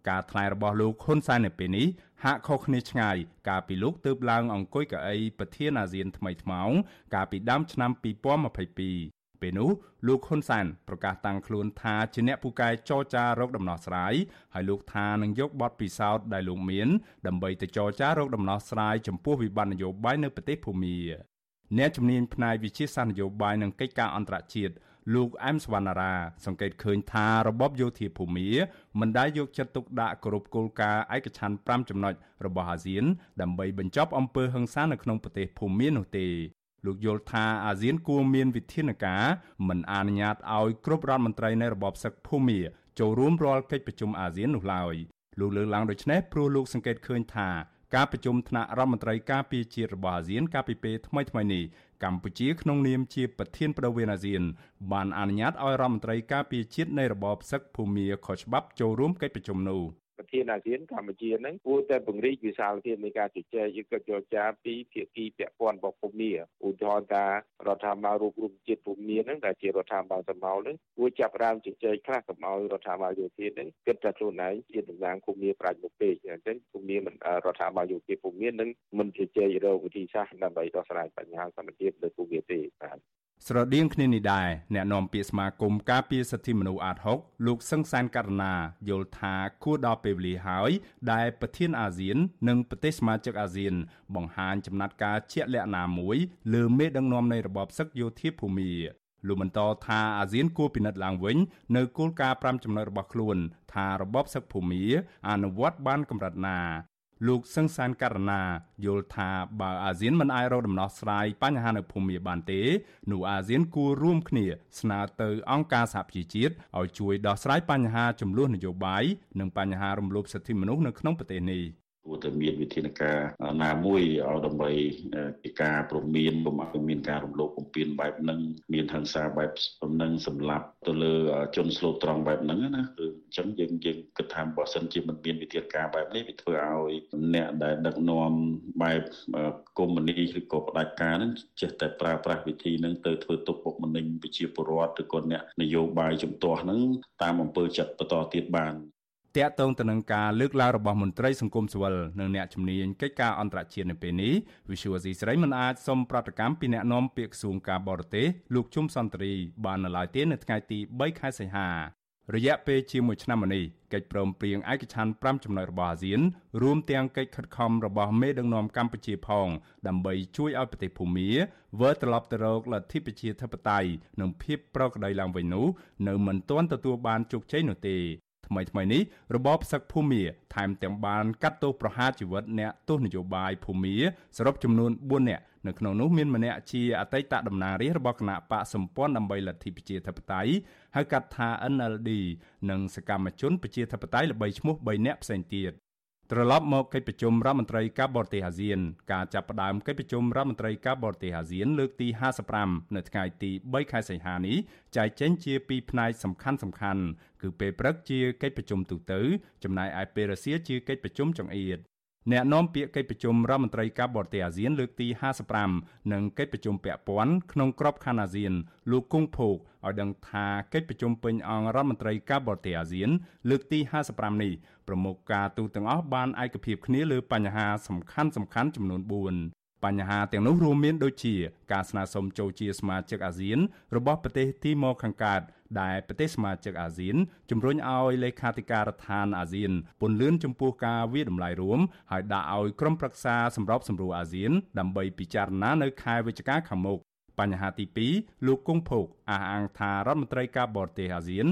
Speaker 8: ការថ្លែងរបស់លោកហ៊ុនសែននៅពេលនេះហាក់ខុសគ្នាឆ្ងាយកាលពីលោកទើបឡើងអង្គុយកៅអីប្រធានអាស៊ានថ្មីថ្មោងកាលពីដើមឆ្នាំ2022 ពេលនោះលោកហ៊ុនសែនប្រកាសតាំងខ្លួនថាជាអ្នកពូកែចរចារកដំណោះស្រាយហើយលោកថានឹងយកបទពិសោធន៍ដែលលោកមានដើម្បីទៅចរចារកដំណោះស្រាយចំពោះវិបត្តិនយោបាយនៅប្រទេសភូមាអ្នកជំនាញផ្នែកវិជាសាស្ត្រនយោបាយនិងកិច្ចការអន្តរជាតិលោកអែមសវណ្ណារា សង្កេតឃើញថារបបយោធាភូមាមិនដែលយកចិត្តទុកដាក់គោរពគោលការណ៍ឯកច្ឆន្ទ5ចំណុចរបស់អាស៊ានដើម្បីបញ្ចប់អំពើហិង្សានៅក្នុងប្រទេសភូមានោះទេ លោកយល់ថាអាស៊ានគួរមានវិធានការមិនអនុញ្ញាតឲ្យគ្រប់រដ្ឋមន្ត្រីនៃរបបសឹកភូមាចូលរួមរាល់កិច្ចប្រជុំអាស៊ាននោះឡើយលោកលើកឡើងដូចនេះព្រោះលោកសង្កេតឃើញថាការប្រជុំថ្នាក់រដ្ឋមន្ត្រីការពារជាតិរបស់អាស៊ានកាលពីពេលថ្មីៗនេះកម្ពុជាក្នុងនាមជាប្រធានប្រវេនអាស៊ាន បានអនុញ្ញាតឲ្យរដ្ឋមន្ត្រីការពារជាតិនៃរបបសឹកភូមាខុសច្បាប់ចូលរួមកិច្ចប្រជុំនោះ
Speaker 10: ប្រធានអាស៊ានកម្ពុជានឹងគួរតែពង្រីកវិសាលភាពនៃការជជែកយុទ្ធចរចាពីភាគីពាក់ព័ន្ធរបស់ភូមិឧទាហរណ៍ថារដ្ឋាភិបាលរូបរួមជាតិភូមិនឹងដែលជារដ្ឋាភិបាលសម្ោលនឹងគួរចាប់ផ្ដើមជជែកខ្លះកុំឲ្យរដ្ឋាភិបាលយោធានឹងគិតតែខ្លួនឯងជាតំណាងភូមិប្រាជ្ញមុខពេកអញ្ចឹងភូមិមិនរដ្ឋាភិបាលយោធាភូមិនឹងមិនជជែករកវិធីសាស្ត្រដើម្បីដោះស្រាយបញ្ហាសន្តិភាពនៅភូមិទេបាទ
Speaker 8: ស្រដៀងគ្នានេះដែរអ្នកនាំពាក្យសមាគមការពារសិទ្ធិមនុស្សអាត6លោកសឹងសានករណាយល់ថាគួរដល់ពេលវេលាហើយដែលប្រធានអាស៊ាន និងប្រទេសសមាជិកអាស៊ាន បង្ហាញចំណាត់ការជាក់លាក់ណាមួយលើមេដឹកនាំនៃរបបសឹកយោធាភូមិលោកបន្តថាអាស៊ានគួរពិនិត្យឡើងវិញនៅគោលការណ៍5ចំណុចរបស់ខ្លួន ថារបបសឹកភូមិអនុវត្តបានកម្រិតណា លោកសឹងសានករណាយល់ថាបើអាស៊ានមិនអាចរកដំណោះស្រាយបញ្ហានៅភូមិបានទេនោះអាស៊ានគួររួមគ្នាស្នើទៅអង្គការសហប្រជាជាតិឲ្យជួយដោះស្រាយបញ្ហាចំនួននយោបាយនិងបញ្ហារំលោភសិទ្ធិមនុស្សនៅក្នុងប្រទេសនេះ
Speaker 11: គួរតែមានវិធានការណាមួយឲ្យដើម្បីជាការព្រមានកុំឲ្យមានការរំលោភបំពានបែបហ្នឹងមានហិង្សាបែបបំណឹងសម្លាប់ទៅលើជនស្លូតត្រង់បែបហ្នឹងណាគឺអញ្ចឹងយើងយើងគិតថាបើសិនជាមិនមានវិធានការបែបនេះវាធ្វើឲ្យអ្នកដែលដឹកនាំបែបកុម្មុយនីឬក៏ផ្ដាច់ការហ្នឹងចេះតែប្រើប្រាស់វិធីហ្នឹងទៅធ្វើទុកបុកម្នេញប្រជាពលរដ្ឋឬក៏អ្នកនយោបាយជំទាស់ហ្នឹងតាមអំពើចិត្តបន្តទៀតបាន
Speaker 8: តាក់ទងទៅនឹងការលើកឡើងរបស់មន្ត្រីសង្គមស៊ីវិលនិងអ្នកជំនាញកិច្ចការអន្តរជាតិនៅពេលនេះ Visual C ស្រីមិនអាចសុំប្រតិកម្មពីអ្នកនាំពាក្យក្រសួងការបរទេសលោកជុំសន្តិរីបាននៅឡើយទេនៅថ្ងៃទី3ខែសីហារយៈពេលជាមួយឆ្នាំមកនេះកិច្ចព្រមព្រៀងឯកច្ឆន្ទ5ចំណុចរបស់អាស៊ានរួមទាំងកិច្ចខិតខំរបស់មេដឹកនាំកម្ពុជាផង ដើម្បីជួយឲ្យប្រទេសភូមាវិលត្រឡប់ទៅរកលទ្ធិប្រជាធិបតេយ្យនិងភាពប្រក្រតីឡើងវិញនោះនៅមិនទាន់ទទួលបានជោគជ័យនោះទេ ថ្មីថ្មីនេះរបបសឹកភូមាថែមទាំងបានកាត់ទោសប្រហារជីវិតអ្នកទោសនយោបាយភូមាសរុបចំនួន4នាក់នៅក្នុងនោះមានម្នាក់ជាអតីតតំណាងរាស្ត្ររបស់គណៈបកសម្ព័ន្ធដើម្បីលទ្ធិប្រជាធិបតេយ្យហៅកាត់ថា NLD និងសកម្មជនប្រជាធិបតេយ្យល្បីឈ្មោះ3នាក់ផ្សេងទៀត ត្រឡប់មកកិច្ចប្រជុំរដ្ឋមន្ត្រីការបរទេសអាស៊ានការចាប់ផ្ដើមកិច្ចប្រជុំរដ្ឋមន្ត្រីការបរទេសអាស៊ានលើកទី55នៅថ្ងៃទី3ខែសីហានេះចែកចេញជាពីរផ្នែកសំខាន់សំខាន់គឺពេលព្រឹកជាកិច្ចប្រជុំទូទៅ ចំណែកឯពេលរសៀលជាកិច្ចប្រជុំចង្អៀត អ្នកនាំពាក្យកិច្ចប្រជុំរដ្ឋមន្ត្រីការបរទេសអាស៊ាន លើកទី55និងកិច្ចប្រជុំពាក់ព័ន្ធក្នុងក្របខ័ណ្ឌអាស៊ានលោកគង់ភោគឲ្យដឹងថាកិច្ចប្រជុំពេញអង្គរដ្ឋមន្ត្រីការបរទេសអាស៊ាន លើកទី55នេះប្រមុខការទូតទាំងអស់បានឯកភាពគ្នាលើបញ្ហាសំខាន់សំខាន់ចំនួន4 បញ្ហាទាំងនោះរួមមានដូចជាការស្នើសុំចូលជាសមាជិកអាស៊ាន របស់ប្រទេសទីម៉ូខាងកើតដែលប្រទេសសមាជិកអាស៊ានជំរុញឲ្យលេខាធិការដ្ឋានអាស៊ានពន្លឿនចំពោះការវាតម្លៃរួមហើយដាក់ឲ្យក្រុមប្រឹក្សាសម្របសម្រួលអាស៊ាន ដើម្បីពិចារណានៅខែវិច្ឆិកាខាងមុខបញ្ហាទី2លោកគង់ភោគអះអាងថារដ្ឋមន្ត្រីការបរទេសអាស៊ាន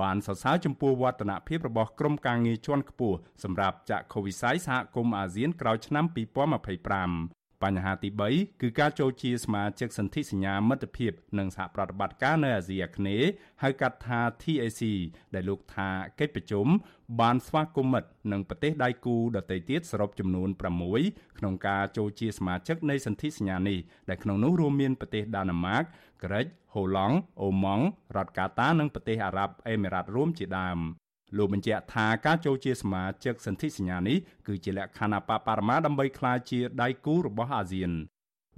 Speaker 8: បានសរសើរចំពោះវឌ្ឍនភាពរបស់ក្រុមការងារជាន់ខ្ពស់សម្រាប់ចាក់ខូវិស័យសហគមន៍អាស៊ានក្រោយឆ្នាំ2025 បញ្ហាទី3គឺការចូលជាសមាជិកសន្ធិសញ្ញាមិត្តភាពនិងសហប្រតិបត្តិការនៅអាស៊ីអាគ្នេយ៍ហៅកាត់ថា TAC ដែលលោកថាកិច្ចប្រជុំបានស្វាគមន៍មិត្តនិងប្រទេសដៃគូដទៃទៀតសរុបចំនួន6ក្នុងការចូលជាសមាជិកនៃសន្ធិសញ្ញានេះដែលក្នុងនោះរួមមានប្រទេសដាណឺម៉ាក ក្រិច ហូឡង់ អូម៉ង់រដ្ឋកាតា និងប្រទេសអារ៉ាប់អេមីរ៉ាតរួមជាដើម លោកបញ្ជាក់ថាការចូលជាសមាជិកសន្ធិសញ្ញានេះគឺជាលក្ខណៈបបរមាដើម្បីក្លាយជាដៃគូរបស់អាស៊ាន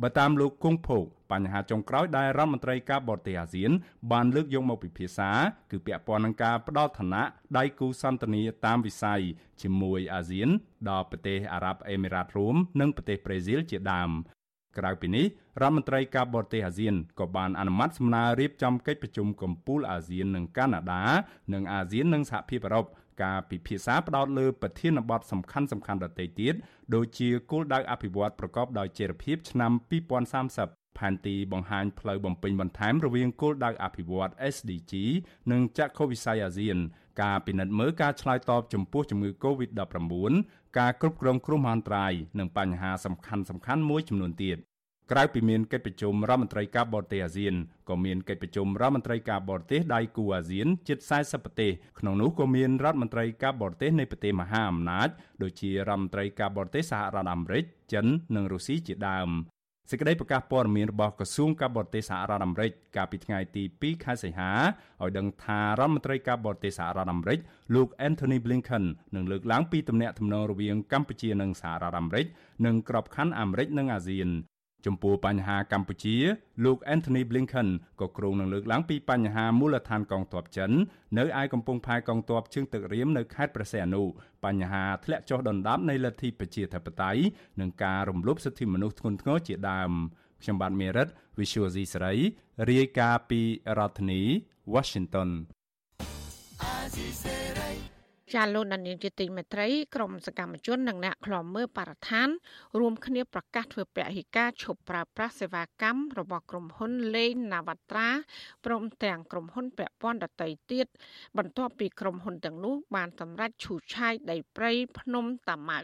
Speaker 8: បើតាមលោកគង់ភោគបញ្ហាចុងក្រោយដែលរដ្ឋមន្ត្រីការបរទេសអាស៊ាន បានលើកយកមកពិភាក្សាគឺពាក់ព័ន្ធនឹងការផ្ដល់ឋានៈដៃគូសន្តិនិកតាមវិស័យជាមួយអាស៊ាន ដល់ប្រទេសអារ៉ាប់អេមីរ៉ាតរួមនិងប្រទេសប្រេស៊ីលជាដើម ក្រៅពីនេះរដ្ឋមន្ត្រីការបរទេសអាស៊ានក៏បានអនុម័តសំណើរៀបចំកិច្ចប្រជុំកំពូលអាស៊ាននិងកាណាដានិងអាស៊ាននិងសហភាពអឺរ៉ុបការពិភាក្សាផ្ដោតលើប្រធានបទសំខាន់សំខាន់ដទៃទៀតដូចជាគោលដៅអភិវឌ្ឍប្រកបដោយចីរភាពឆ្នាំ2030ផែនទីបង្ហាញផ្លូវបំពេញបន្ថែមរវាងគោលដៅអភិវឌ្ឍ SDG និងចក្ខុវិស័យអាស៊ាន ការពិនិត្យមើលការឆ្លើយតបចំពោះជំងឺ Covid-19 ការគ្រប់គ្រងគ្រោះមហន្តរាយនិងបញ្ហាសំខាន់សំខាន់មួយចំនួនទៀតក្រៅពីមានកិច្ចប្រជុំរដ្ឋមន្ត្រីការបរទេសអាស៊ានក៏មានកិច្ចប្រជុំរដ្ឋមន្ត្រីការបរទេសដៃគូអាស៊ានជិត40ប្រទេសក្នុងនោះក៏មានរដ្ឋមន្ត្រីការបរទេសនៃប្រទេសមហាអំណាចដូចជារដ្ឋមន្ត្រីការបរទេសសហរដ្ឋអាមេរិកចិននិងរុស្ស៊ីជាដើម សេចក្តីប្រកាសព័ត៌មានរបស់ក្រសួងការបរទេសសហរដ្ឋអាមេរិកកាលពីថ្ងៃទី2ខែសីហាឲ្យដឹងថារដ្ឋមន្ត្រីការបរទេសសហរដ្ឋអាមេរិកលោក Anthony Blinken នឹងលើកឡើងពីទំនាក់ទំនងរវាងកម្ពុជានិងសហរដ្ឋអាមេរិកនិងក្របខ័ណ្ឌអាមេរិកនិងអាស៊ាន ចំពោះបញ្ហាកម្ពុជាលោក Anthony Blinken ក៏គ្រោងនឹងលើកឡើងពីបញ្ហាមូលដ្ឋានកងទ័ពចិននៅឯកំពង់ផែកងទ័ពជើងទឹករៀមនៅខេត្តព្រះសីហនុបញ្ហាធ្លាក់ចុះដុនដាបនៃលទ្ធិប្រជាធិបតេយ្យនិងការរំលោភសិទ្ធិមនុស្សធ្ងន់ធ្ងរជាដើមខ្ញុំបាទមេរិត Visual C សេរីរាយការណ៍ពីរដ្ឋធានី Washington
Speaker 1: ចាលោកដានៀងជាទីមេត្រីក្រមសកម្មជននិងអ្នកខ្លំមើលបរិស្ថានរួមគ្នាប្រកាសធ្វើពហិការឈប់ប្រើប្រាស់សេវាកម្មរបស់ក្រុមហ៊ុនលេងណាវត្រាព្រមទាំងក្រុមហ៊ុនពាក់ព័ន្ធដទៃទៀតបន្ទាប់ពីក្រុមហ៊ុនទាំងនោះបានសម្រេចឈូសឆាយដីព្រៃភ្នំតាម៉ៅ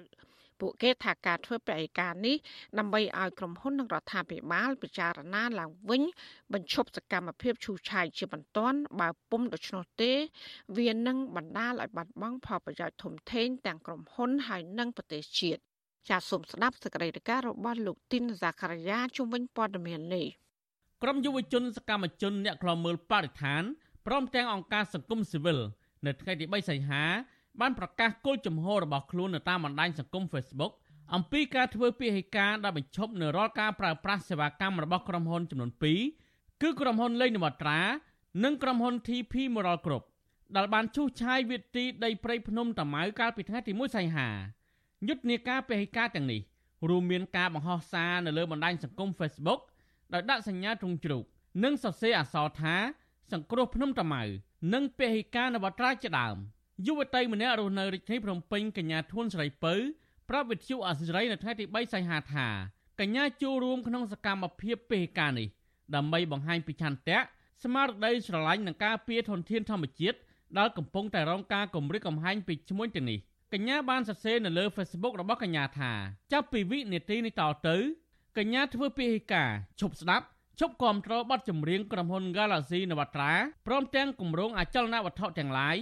Speaker 1: ពួកគេថាការធ្វើបរិការនេះដើម្បីឲ្យក្រុមហ៊ុននិងរដ្ឋាភិបាលពិចារណាឡើងវិញបញ្ឈប់សកម្មភាពឈូសឆាយជាបន្ទាន់បើពុំដូច្នោះទេ វានឹងបណ្ដាលឲ្យបាត់បង់ផលប្រយោជន៍ធំធេងទាំងក្រុមហ៊ុនហើយនិងប្រទេសជាតិចាសសូមស្ដាប់សេចក្តីរាយការណ៍របស់លោកទីនសាការីយ៉ាជុំវិញព័ត៌មាននេះ
Speaker 12: ក្រុមយុវជនសកម្មជនអ្នកខ្លាំមើលបរិស្ថានព្រមទាំងអង្គការសង្គមស៊ីវិលនៅថ្ងៃទី3សីហា បានប្រកាសគោលជំហររបស់ខ្លួននៅតាមបណ្ដាញសង្គម Facebook អំពីការធ្វើពិហិការដែលបញ្ឈប់នៅរាល់ការប្រើប្រាស់សេវាកម្មរបស់ក្រុមហ៊ុនចំនួន2គឺក្រុមហ៊ុនលេងនវត្រា និងក្រុមហ៊ុន TP Moral Group ដែលបានឈូសឆាយវិទីដីព្រៃភ្នំតាម៉ៅកាលពីថ្ងៃទី1សីហាយុទ្ធនាការពិហិការទាំងនេះរួមមានការបង្ហោះសារនៅលើបណ្ដាញសង្គម Facebook ដោយដាក់សញ្ញាទ្រង់ជ្រូកនិងសរសេរអក្សរថា សង្គ្រោះភ្នំតាម៉ៅនិងពិហិការនវត្រាជាដើម។ យុវតីម្នាក់រស់នៅរាជធានីភ្នំពេញកញ្ញាធួនស្រីពៅប្រាប់វិទ្យុអសិរ័យនៅថ្ងៃទី3សីហាថាកញ្ញាចូលរួមក្នុងសកម្មភាពពេការនេះដើម្បីបង្ហាញពីឆន្ទៈស្មារតីស្រឡាញ់និងការពារធនធានធម្មជាតិដែលកំពុងតែរងការគំរាមកំហែងពីឈ្មួញទាំងនេះកញ្ញាបានសរសេរនៅលើ Facebook របស់កញ្ញាថាចាប់ពីវិនាទីនេះតទៅកញ្ញាធ្វើពិធីការឈប់ស្ដាប់ឈប់គ្រប់គ្រងបទចម្រៀងក្រុមហ៊ុន Galaxy Navatra ព្រមទាំងគម្រោងអចលនវត្ថុទាំងឡាយ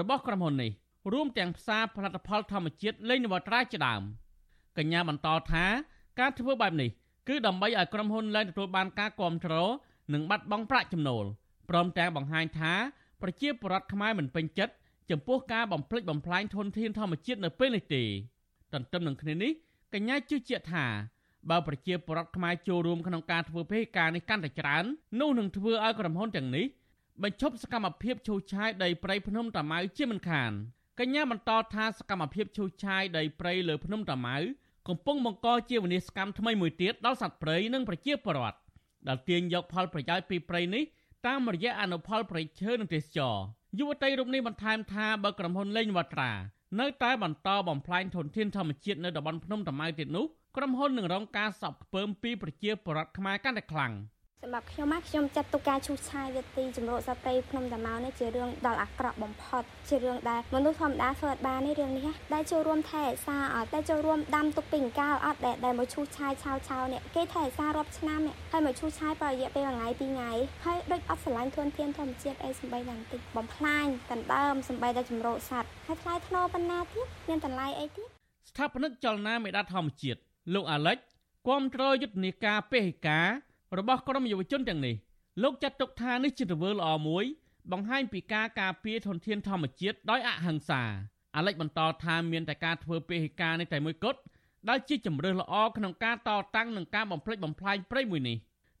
Speaker 12: របស់ក្រុមហ៊ុននេះរួមទាំងផ្សារផលិតផលធម្មជាតិលេងនវត្រាជាដើមកញ្ញាបន្តថាការធ្វើបែបនេះគឺដើម្បីឲ្យក្រុមហ៊ុនឡើងទទួលបានការគ្រប់គ្រងនិងបាត់បង់ប្រាក់ចំណូលព្រមទាំងបង្ហាញថាប្រជាពលរដ្ឋខ្មែរមិនពេញចិត្តចំពោះការបំផ្លិចបំផ្លាញធនធានធម្មជាតិនៅពេលនេះទេទន្ទឹមនឹងគ្នានេះកញ្ញាជឿជាក់ថាបើប្រជាពលរដ្ឋខ្មែរចូលរួមក្នុងការធ្វើពេការនេះកាន់តែច្រើននោះនឹងធ្វើឲ្យក្រុមហ៊ុនទាំងនេះ បញ្ឈប់សកម្មភាពឈូសឆាយដីព្រៃភ្នំតាម៉ៅជាមិនខានកញ្ញាបន្តថាសកម្មភាពឈូសឆាយដីព្រៃលើភ្នំតាម៉ៅកំពុងបង្កជាវិនាសកម្មថ្មីមួយទៀតដល់សត្វព្រៃនិងប្រជាពលរដ្ឋដែលទាញយកផលប្រយោជន៍ពីព្រៃនេះតាមរយៈអនុផលប្រៃឈើនិងទេសចរយុវតីរូបនេះបន្ថែមថាបើក្រុមហ៊ុនលេងវត្រានៅតែបន្តបំផ្លាញធនធានធម្មជាតិនៅតំបន់ភ្នំតាម៉ៅទៀតនោះក្រុមហ៊ុននឹងរងការសបខ្ពើមពីប្រជាពលរដ្ឋខ្មែរកាន់តែខ្លាំង។
Speaker 13: សម្រាប់ខ្ញុំមកខ្ញុំចាត់ទុកការឈូសឆាយវាទីជំរកសត្វព្រៃភ្នំតាម៉ៅនេះជារឿងដល់អាក្រក់បំផុតជារឿងដែលមនុស្សធម្មតាធ្វើអត់បាននេះរឿងនេះដែលចូលរួមថែរក្សាអត់ដែលចូលរួមដាំទុកពីកាលអត់ដែលដែលមកឈូសឆាយឆាវឆាវនេះគេថែរក្សារាប់ឆ្នាំនេះហើយមកឈូសឆាយប្ររយៈពេលមួយថ្ងៃពីរថ្ងៃហើយដូចអត់ស្រឡាញ់ធនធានធម្មជាតិអីសំបីតែបន្តិចបំផ្លាញដណ្ដើមសំបីតែជំរកសត្វហើយថ្លៃធ្នូប៉ុណ្ណាទៀតមានតម្លៃអីទៀត
Speaker 12: ស្ថាបនិកចលនាមេដាធម្មជាតិលោកអាលិចគាំទ្រយុទ្ធនាការពេហិការ បស់ក្រមយុវជនទាំងនេះលោកចាត់ទុកថានេះជាទង្វើល្អមួយ បង្ហាញពីការការពារធនធានធម្មជាតិដោយអហិង្សាអាលិចបន្តថាមានតែការធ្វើពេហិការនេះតែមួយគត់ដែលជាជំរើសល្អក្នុងការតតាំងនឹងការបំផ្លិចបំផ្លាញព្រៃមួយនេះ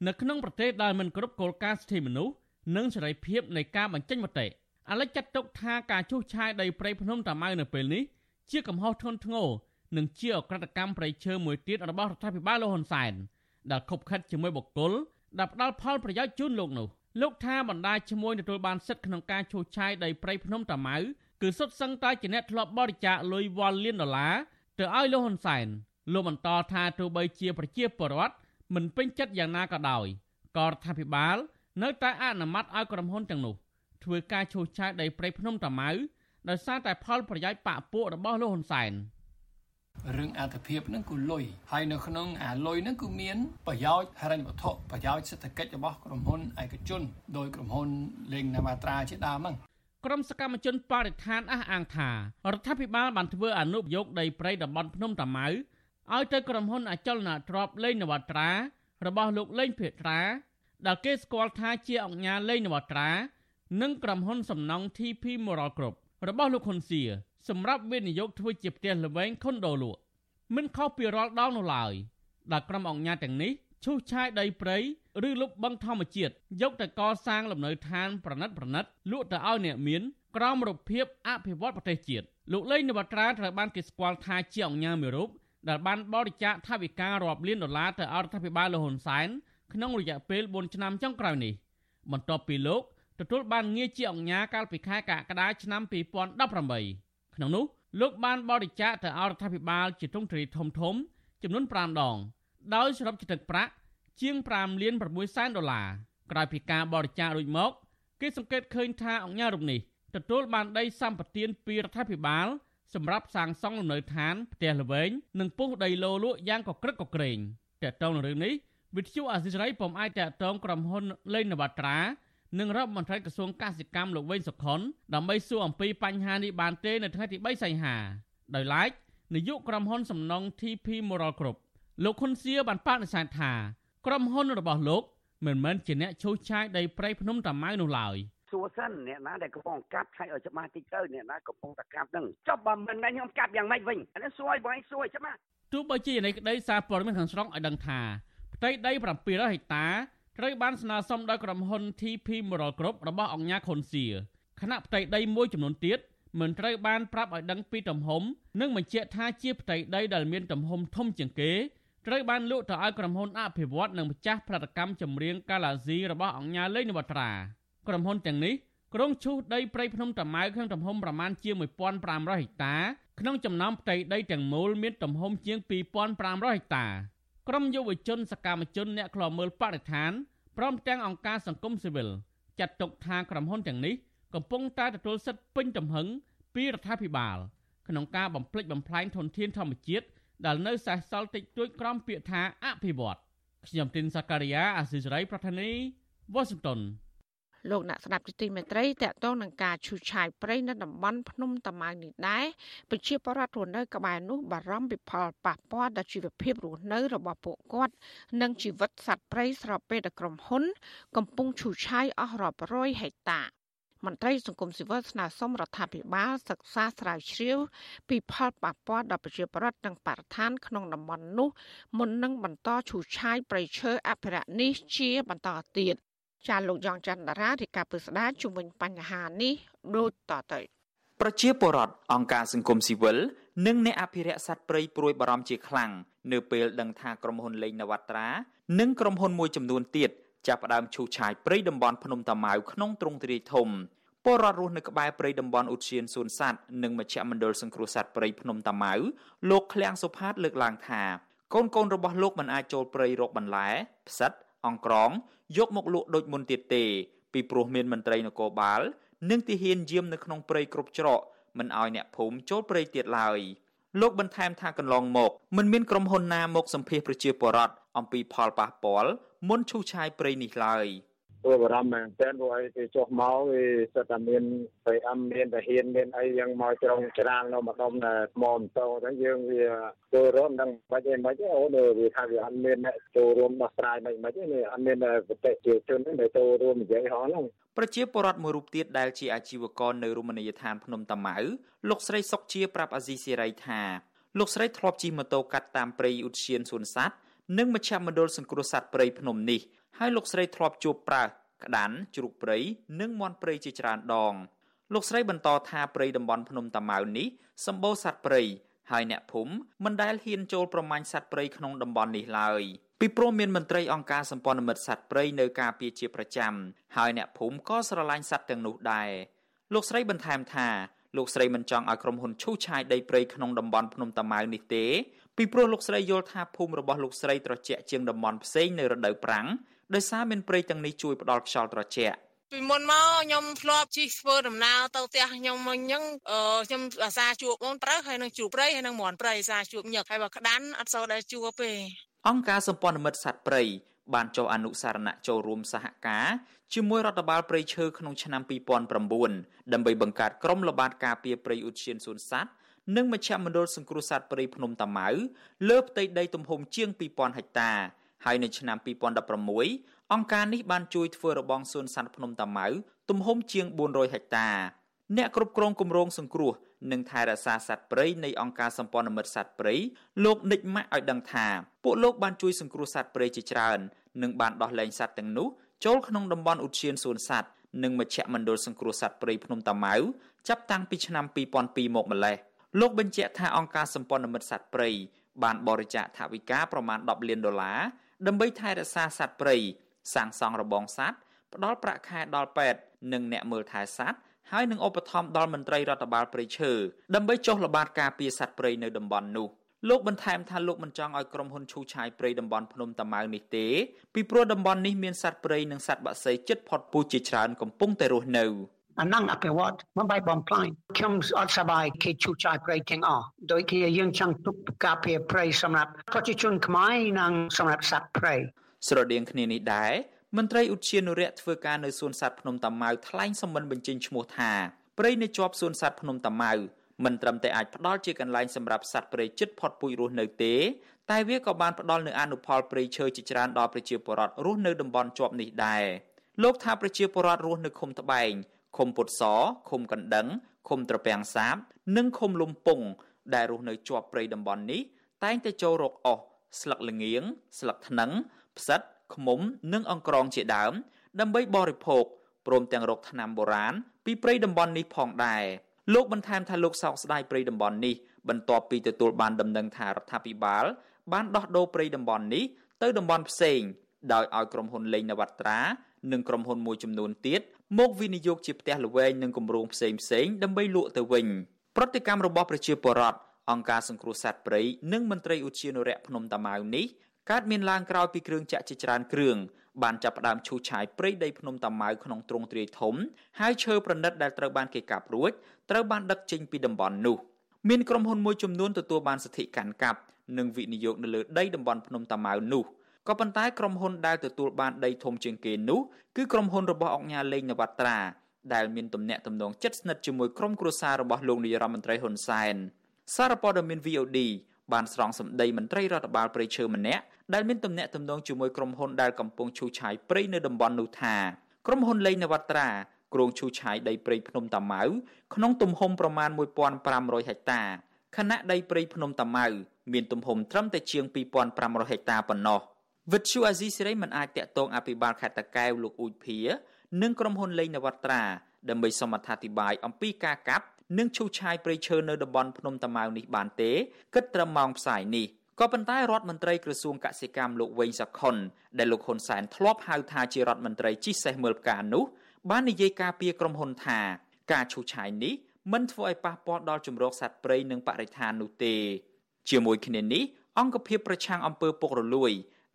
Speaker 12: នៅក្នុងប្រទេសដែលមិនគ្រប់គោលការណ៍សិទ្ធិមនុស្សនិងសេរីភាពនៃការបញ្ចេញមតិអាលិចចាត់ទុកថាការជួសឆាយដីព្រៃភ្នំតាម៉ៅនៅពេលនេះជាកំហុសធ្ងន់ធ្ងរនិងជាអក្រកម្មប្រៃឈើមួយទៀតរបស់រដ្ឋាភិបាលលោកហ៊ុនសែន ដែលខົບខិតជាមួយបុគ្គលដែលផ្ដល់ផលប្រយោជន៍ជូនលោកនោះលោកថាបណ្ដាឈ្មោះទទួលបានសិទ្ធិក្នុងការឈូសឆាយដីព្រៃភ្នំតាម៉ៅគឺសុទ្ធសឹងតែជាអ្នកធ្លាប់បរិច្ចាគលុយវ៉ាល់លានដុល្លារទៅឲ្យលោកហ៊ុនសែនលោកបន្តថាទោះបីជាប្រជាពលរដ្ឋមិនពេញចិត្តយ៉ាងណាក៏ដោយក៏រដ្ឋាភិបាល នៅតែអនុម័តឲ្យក្រុមហ៊ុនទាំងនោះធ្វើការឈូសឆាយដីព្រៃភ្នំតាម៉ៅដោយសារតែផលប្រយោជន៍បកពួករបស់លោកហ៊ុនសែន។
Speaker 14: រឿងអត្ថភាពហ្នឹងគឺលុយហើយនៅក្នុងអាលុយហ្នឹងគឺមានប្រយោជន៍ហិរញ្ញវត្ថុប្រយោជន៍សេដ្ឋកិច្ចរបស់ក្រុមហ៊ុនឯកជនដោយក្រុមហ៊ុនលេងណាមាត្រាជាដើមហ្នឹង
Speaker 12: ក្រុមសកម្មជនបរិស្ថានអះអាងថារដ្ឋាភិបាលបានធ្វើអនុប្រយោគដីព្រៃតំបន់ភ្នំតាម៉ៅឲ្យទៅក្រុមហ៊ុនអចលនទ្រព្យលេងនវត្រារបស់លោកលេងភេត្រាដែលគេស្គាល់ថាជាអង្គការលេងនវត្រា និងក្រុមហ៊ុនសំណង់ TP Moral Group របស់លោកហ៊ុនសៀ សម្រាប់វិនិយោគធ្វើជាផ្ទះល្វែងខុនដូលក់មិនខុសពីរាល់ដងនោះឡើយដែលក្រុមអង្គការទាំងនេះឈូសឆាយដីព្រៃឬលុបបង្ខំធម្មជាតិយកទៅកសាងលំនៅឋានប្រណិតប្រណិតលក់ទៅឲ្យអ្នកមានក្រមរូបភាពអភិវឌ្ឍប្រទេសជាតិលោកលេងនវត្រាត្រូវបានគេស្គាល់ថាជាអង្គការមួយរូបដែលបានបរិច្ចាគថវិការាប់លានដុល្លារទៅឲ្យរដ្ឋាភិបាលលហ៊ុនសែនក្នុងរយៈពេល4ឆ្នាំចុងក្រោយនេះបន្ទាប់ពីលោកទទួលបានងារជាអង្គការកាលពីខែកក្កដាឆ្នាំ2018 ក្នុងនោះលោកបានបរិច្ចាគទៅឲ្យរដ្ឋាភិបាលជាទ្រង់ទ្រាយធំធំ ចំនួន5ដង ដោយសរុបជាទឹកប្រាក់ជាង5លាន6សែនដុល្លារក្រោយពីការបរិច្ចាគរួចមកគេសង្កេតឃើញថាអង្គការរូបនេះទទួលបានដីសម្បត្តិពីរដ្ឋាភិបាលសម្រាប់សាងសង់លំនៅឋានផ្ទះល្វែងនិងពុះដីឡូលក់យ៉ាងកក្រឹកកក្រែងតើតើនឹងរឿងនេះវិទ្យុអាស៊ីសេរីពុំអាចតតងក្រុមហ៊ុនលេងនវត្រា និងរដ្ឋមន្ត្រីក្រសួងកសិកម្មលោកវេងសុខុនដើម្បីសួរអំពីបញ្ហានេះបានទេនៅថ្ងៃទី3សីហាដោយឡែកនាយកក្រុមហ៊ុនសំណង់ TP Moral Group លោកហ៊ុនសៀបានបដិសេធថាក្រុមហ៊ុនរបស់លោកមិនមែនជាអ្នកឈូសឆាយដីព្រៃភ្នំតាម៉ៅនោះឡើយ
Speaker 15: សួរសិនអ្នកណាដែលកំពុងកាប់ឆៃឲ្យច្បាស់តិចទៅអ្នកណាកំពុងតែកាប់ហ្នឹងចុះបើមិនមែនខ្ញុំកាប់យ៉ាងម៉េចវិញអានេះសួរឲ្យបងសួរច្បាស់
Speaker 12: ទោះបីជានៃក្តីសារព័ត៌មានខាងស្រុកឲ្យដឹងថាផ្ទៃដី700ហិកតា ត្រូវបានស្នើសុំដោយក្រុមហ៊ុន TP Moral Group របស់អង្គការខុនសៀខណៈផ្ទៃដីមួយចំនួនទៀតមិនត្រូវបានប្រាប់ឲ្យដឹងពីទំហំនិងបញ្ជាក់ថាជាផ្ទៃដីដែលមានទំហំធំជាងគេត្រូវបានលក់ទៅឲ្យក្រុមហ៊ុនអភិវឌ្ឍនិងម្ចាស់ផលិតកម្មចម្រៀងកាឡាស៊ីរបស់អង្គការលេងនវត្រាក្រុមហ៊ុនទាំងនេះក្រុងឈូសដីព្រៃភ្នំតាម៉ៅក្នុងទំហំប្រមាណជា1500ហិកតាក្នុងចំណោមផ្ទៃដីទាំងមូលមានទំហំជាង2500ហិកតា ក្រមយុវជនសកម្មជនអ្នកខ្លាំមើលបរិស្ថានព្រមទាំងអង្គការសង្គមស៊ីវិលចាត់ទុកថាក្រុមហ៊ុនទាំងនេះកំពុងតែទទួលសិទ្ធិពេញទំហឹងពីរដ្ឋាភិបាលក្នុងការបំផ្លិចបំផ្លាញធនធានធម្មជាតិដែលនៅសេសសល់តិចតួចក្រោមពាក្យថាអភិវឌ្ឍខ្ញុំទីនសាការីយ៉ាអសិរ័យប្រធានីវ៉ាស៊ីនតោន
Speaker 1: លោកអ្នកស្ដាប់ទីមេត្រីតកតងនឹងការឈូសឆាយព្រៃនៅតំបន់ភ្នំតាម៉ៅនេះដែរប្រជាពលរដ្ឋរស់នៅក្បែរនោះបារម្ភពីផលប៉ះពាល់ដល់ជីវភាពរស់នៅរបស់ពួកគាត់និងជីវិតសត្វព្រៃស្របពេលដែលក្រុមហ៊ុន កំពុងឈូសឆាយអស់រាប់រយហិកតាមន្ត្រីសង្គមស៊ីវិលស្នើសុំរដ្ឋាភិបាលសិក្សាស្រាវជ្រាវពីផលប៉ះពាល់ដល់ប្រជាពលរដ្ឋនិងបរិស្ថានក្នុងតំបន់នោះមុននឹងបន្តឈូសឆាយប្រៃឈើអភិរក្សនេះជាបន្តទៀត ចាលោកយ៉ងច័ន្ទតារារាជការពឹស្ដាជំវិញបញ្ហានេះដូចតទៅ
Speaker 16: ប្រជាពលរដ្ឋអង្គការសង្គមស៊ីវិលនិងអ្នកអភិរក្សសត្វព្រៃព្រួយបារម្ភជាខ្លាំងនៅពេលដឹងថាក្រុមហ៊ុនលេងនវត្រានិងក្រុមហ៊ុនមួយចំនួនទៀតចាប់ផ្ដើមឈូសឆាយព្រៃតំបន់ភ្នំតាម៉ៅក្នុងទ្រង់ទ្រាយធំពលរដ្ឋរស់នៅក្បែរព្រៃតំបន់ឧទ្យានសួនសត្វនិងមជ្ឈមណ្ឌលសង្គ្រោះសត្វព្រៃភ្នំតាម៉ៅលោកឃ្លាំងសុផាតលើកឡើងថាកូនកូនរបស់លោកមិនអាចចូលព្រៃរកបន្លែផ្សិតអង្ក្រង យកមកលក់ដូចមុនទៀតទេ ពីព្រោះមានមន្ត្រីនគរបាលនិងទាហានយាមនៅក្នុងព្រៃគ្រប់ច្រកមិនឲ្យអ្នកភូមិចូលព្រៃទៀតឡើយលោកបន្ថែមថាកន្លងមកមិនមានក្រុមហ៊ុនណាមកសម្ភាសប្រជាពលរដ្ឋអំពីផលប៉ះពាល់មុនឈូសឆាយព្រៃនេះឡើយ។
Speaker 4: ព្រោះបារម្ភមែនតើព្រោះអីគេចុះមកវាសិតតែមានប្រៃអឹមមានតាហ៊ានមានអីយ៉ាងមកត្រង់ច្រាងនៅម្ដុំថ្មម៉ូតូហ្នឹងយើងវាចូលរួមនឹងបាច់អីមិនទេអូនវាថាវាអត់មានអ្នកចូលរួមដោះស្រាយមិនមិនទេអត់មានប្រតិជាជនដែលចូលរួមនិយាយហោះហ្នឹង
Speaker 16: ប្រជាពលរដ្ឋមួយរូបទៀតដែលជាអាជីវករនៅរមណីយដ្ឋានភ្នំតាម៉ៅលោកស្រីសុកជាប្រាប់អាស៊ីសេរីថាលោកស្រីធ្លាប់ជិះម៉ូតូកាត់តាមព្រៃឧទ្យានសួនសត្វនិងមជ្ឈមណ្ឌលសង្គ្រោះសត្វព្រៃភ្នំនេះ ហើយលោកស្រីធ្លាប់ជួបប្រើក្តាន់ជ្រូកព្រៃនិងមាន់ព្រៃជាច្រើនដង លោកស្រីបន្តថាព្រៃតំបន់ភ្នំតាម៉ៅនេះសម្បូរសត្វព្រៃហើយអ្នកភូមិមិនដែលហ៊ានចូលប្រមាញ់សត្វព្រៃក្នុងតំបន់នេះឡើយពីព្រោះមានមន្ត្រីអង្គការសម្ព័ន្ធមិត្តសត្វព្រៃនៅការពារជាប្រចាំហើយអ្នកភូមិក៏ស្រឡាញ់សត្វទាំងនោះដែរលោកស្រីបន្ថែមថាលោកស្រីមិនចង់ឲ្យក្រុមហ៊ុនឈូសឆាយដីព្រៃក្នុងតំបន់ភ្នំតាម៉ៅនេះទេពីព្រោះលោកស្រីយល់ថាភូមិរបស់លោកស្រីត្រជាក់ជាងតំបន់ផ្សេងនៅរដូវប្រាំង ដោយសារមានព្រៃទាំងនេះជួយផ្ដល់ខ្យល់ត្រជាក់
Speaker 17: ពីមុនមកខ្ញុំធ្លាប់ជិះធ្វើដំណើរទៅផ្ទះខ្ញុំមិញហ្នឹងខ្ញុំអាសាជួបអូនប្រើហើយនឹងជួបព្រៃហើយនឹងមន់ព្រៃអាសាជួបញឹកហើយបើក្តាន់អត់សូវដែលជួបទេ
Speaker 16: អង្គការសម្ព័ន្ធមិត្តសត្វព្រៃបានចុះអនុសារណៈចូលរួមសហការជាមួយរដ្ឋបាលព្រៃឈើក្នុងឆ្នាំ2009ដើម្បីបង្កើតក្រុមល្បាតការពារព្រៃឧទ្យានសួនសត្វនិងមជ្ឈមណ្ឌលសង្គ្រោះសត្វព្រៃភ្នំតាម៉ៅលើផ្ទៃដីទំហំជាង2000ហិកតា ហើយនៅឆ្នាំ2016អង្គការនេះបានជួយធ្វើរបងសួនសត្វភ្នំតាម៉ៅទំហំជាង400ហិកតាអ្នកគ្រប់គ្រងគម្រោងសង្គ្រោះនិងថែរក្សាសត្វព្រៃនៃអង្គការសម្ព័ន្ធមិត្តសត្វព្រៃលោកនិចម៉ាក់ឲ្យដឹងថាពួកលោកបានជួយសង្គ្រោះសត្វព្រៃជាច្រើននិងបានដោះលែងសត្វទាំងនោះចូលក្នុងតំបន់ឧទ្យានសួនសត្វនិងមជ្ឈមណ្ឌលសង្គ្រោះសត្វព្រៃភ្នំតាម៉ៅចាប់តាំងពីឆ្នាំ2002មកម្លេះលោកបញ្ជាក់ថាអង្គការសម្ព័ន្ធមិត្តសត្វព្រៃបានបរិច្ចាគថវិកាប្រមាណ10លានដុល្លារ ដើម្បីថែរក្សាសត្វព្រៃសាងសង់របងសត្វផ្ដល់ប្រាក់ខែដល់ពេទ្យនិងអ្នកមើលថែសត្វហើយនឹងឧបត្ថម្ភដល់មន្ត្រីរដ្ឋបាលព្រៃឈើដើម្បីចុះល្បាតការពារសត្វព្រៃនៅតំបន់នោះលោកបន្ថែមថាលោកមិនចង់ឲ្យក្រុមហ៊ុនឈូឆាយព្រៃតំបន់ភ្នំតាម៉ៅនេះទេពីព្រោះតំបន់នេះមានសត្វព្រៃនិងសត្វបក្សីជិតផុតពូជជាច្រើនកំពុងតែរស់នៅ
Speaker 18: អានឹងអភិវឌ្ឍមិនបាយបំផ្លាញខ្ញុំអត់សប្បាយគេឈូចាយព្រៃទាំងអស់ដោយគេយើងចង់ទុកការពារព្រៃសម្រាប់ប្រជាជនខ្មែរនិងសម្រាប់សត្វព្រៃ
Speaker 16: ស្រដៀងគ្នានេះដែរមន្ត្រីឧទ្យានុរក្សធ្វើការនៅសួនសត្វភ្នំតាម៉ៅថ្លែងសម្មិនបញ្ចេញឈ្មោះថាព្រៃនៅជាប់សួនសត្វភ្នំតាម៉ៅមិនត្រឹមតែអាចផ្ដល់ជាកន្លែងសម្រាប់សត្វព្រៃជិតផុតពូជរស់នៅទេ តែវាក៏បានផ្ដល់នូវអនុផលព្រៃឈើជាច្រើនដល់ប្រជាពលរដ្ឋរស់នៅតំបន់ជាប់នេះដែរលោកថាប្រជាពលរដ្ឋរស់នៅឃុំត្បែង ឃុំពុតសឃុំកណ្ដឹងឃុំត្រពាំងសាប និងឃុំលំពងដែលរស់នៅជាប់ព្រៃតំបន់នេះតែងតែចូលរកអស់ស្លឹកល្ងៀងស្លឹកថ្នឹងផ្សិតឃ្មុំនិងអង្ក្រងជាដើម ដើម្បីបរិភោគព្រមទាំងរកថ្នាំបុរាណពីព្រៃតំបន់នេះផងដែរលោកបន្ថែមថាលោកសោកស្ដាយព្រៃតំបន់នេះបន្ទាប់ពីទទួលបានដំណឹងថារដ្ឋាភិបាល បានដោះដូរព្រៃតំបន់នេះទៅតំបន់ផ្សេងដោយឲ្យក្រុមហ៊ុនលេងនវត្រា និងក្រុមហ៊ុនមួយចំនួនទៀត មកវិនិយោគជាផ្ទះល្វែងនិងគម្រោងផ្សេងផ្សេងដើម្បីលក់ទៅវិញប្រតិកម្មរបស់ប្រជាពលរដ្ឋអង្គការសង្គ្រោះសត្វព្រៃនិងមន្ត្រីឧទ្យានុរក្សភ្នំតាម៉ៅនេះកើតមានឡើងក្រោយពីគ្រឿងចាក់ជាច្រើនគ្រឿងបានចាប់ផ្ដើមឈូសឆាយព្រៃដីភ្នំតាម៉ៅក្នុងទ្រង់ទ្រាយធំហើយឈើប្រណិតដែលត្រូវបានគេកាប់រួចត្រូវបានដឹកចេញពីតំបន់នោះមានក្រុមហ៊ុនមួយចំនួនទទួលបានសិទ្ធិកាន់កាប់និងវិនិយោគនៅលើដីតំបន់ភ្នំតាម៉ៅនោះ ក៏ប៉ុន្តែក្រុមហ៊ុនដែលទទួលបានដីធំជាងគេនោះគឺក្រុមហ៊ុនរបស់អង្គការលេងនវត្រាដែលមានទំនាក់ទំនងជិតស្និទ្ធជាមួយក្រុមគ្រួសាររបស់លោកនាយរដ្ឋមន្ត្រីហ៊ុនសែនសារព័ត៌មាន VOD បានស្រង់សម្ដីមន្ត្រីរដ្ឋបាលព្រៃឈើម្នាក់ដែលមានទំនាក់ទំនងជាមួយក្រុមហ៊ុនដែលកំពុងឈូសឆាយព្រៃនៅតំបន់នោះថាក្រុមហ៊ុនលេងនវត្រាគ្រោងឈូសឆាយដីព្រៃភ្នំតាម៉ៅក្នុងទំហំប្រមាណ1500ហិកតាខណៈដីព្រៃភ្នំតាម៉ៅមានទំហំត្រឹមតែជាង2500ហិកតាប៉ុណ្ណោះ វិទ្យុអាស៊ីសេរីមិនអាចតាក់ទងអភិបាលខេត្តតាកែវលោកអ៊ូចភៀនិងក្រុមហ៊ុនលេងនវត្រាដើម្បីសូមអត្ថាធិប្បាយអំពីការកាប់និងឈូសឆាយព្រៃឈើនៅតំបន់ភ្នំតាម៉ៅនេះបានទេគិតត្រឹមម៉ោងផ្សាយនេះក៏ប៉ុន្តែរដ្ឋមន្ត្រីក្រសួងកសិកម្មលោកវែងសខុនដែលលោកហ៊ុនសែនធ្លាប់ហៅថាជារដ្ឋមន្ត្រីជីសេះមើលផ្កានោះបាននិយាយការពីក្រុមហ៊ុនថា ការឈូសឆាយនេះមិនធ្វើឲ្យប៉ះពាល់ដល់ជំរកសត្វព្រៃនិងបរិស្ថាននោះទេ ជាមួយគ្នានេះអង្គភាពប្រឆាំងអំពើពុករលួយ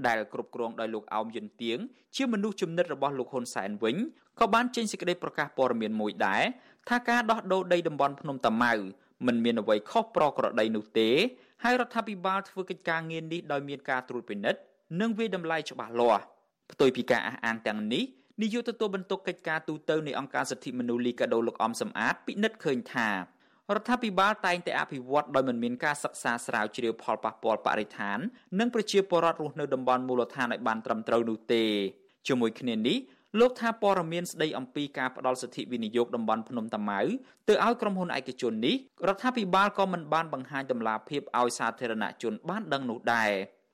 Speaker 16: ដែលគ្រប់គ្រងដោយលោកអោមយិនទៀងជាមនុស្សចំណិតរបស់លោកហ៊ុនសែនវិញក៏បានចេញសេចក្តីប្រកាសព័ត៌មានមួយដែរថាការដោះដូរដីតំបន់ភ្នំតាម៉ៅមិនមានអ្វីខុសប្រក្រតីនោះទេហើយរដ្ឋាភិបាលធ្វើកិច្ចការងារនេះដោយមានការត្រួតពិនិត្យនិងវិតម្លៃច្បាស់លាស់ផ្ទុយពីការអះអាងទាំងនេះនាយកទទួលបន្ទុកកិច្ចការទូតនៃអង្គការសិទ្ធិមនុស្សលីកាដូលោកអំសំអាតពិនិត្យឃើញថា រដ្ឋាភិបាលតែងតែអភិវឌ្ឍដោយមិនមានការសិក្សាស្រាវជ្រាវផលប៉ះពាល់បរិស្ថាន និងប្រជាពលរដ្ឋរស់នៅតំបន់មូលដ្ឋានឲ្យបានត្រឹមត្រូវនោះទេជាមួយគ្នានេះលោកថាព័ត៌មានស្ដីអំពីការផ្ដល់សិទ្ធិវិនិយោគតំបន់ភ្នំតាម៉ៅទៅឲ្យក្រុមហ៊ុនឯកជននេះរដ្ឋាភិបាលក៏មិនបានបង្ហាញតម្លាភាពឲ្យសាធារណជនបានដឹងនោះដែរ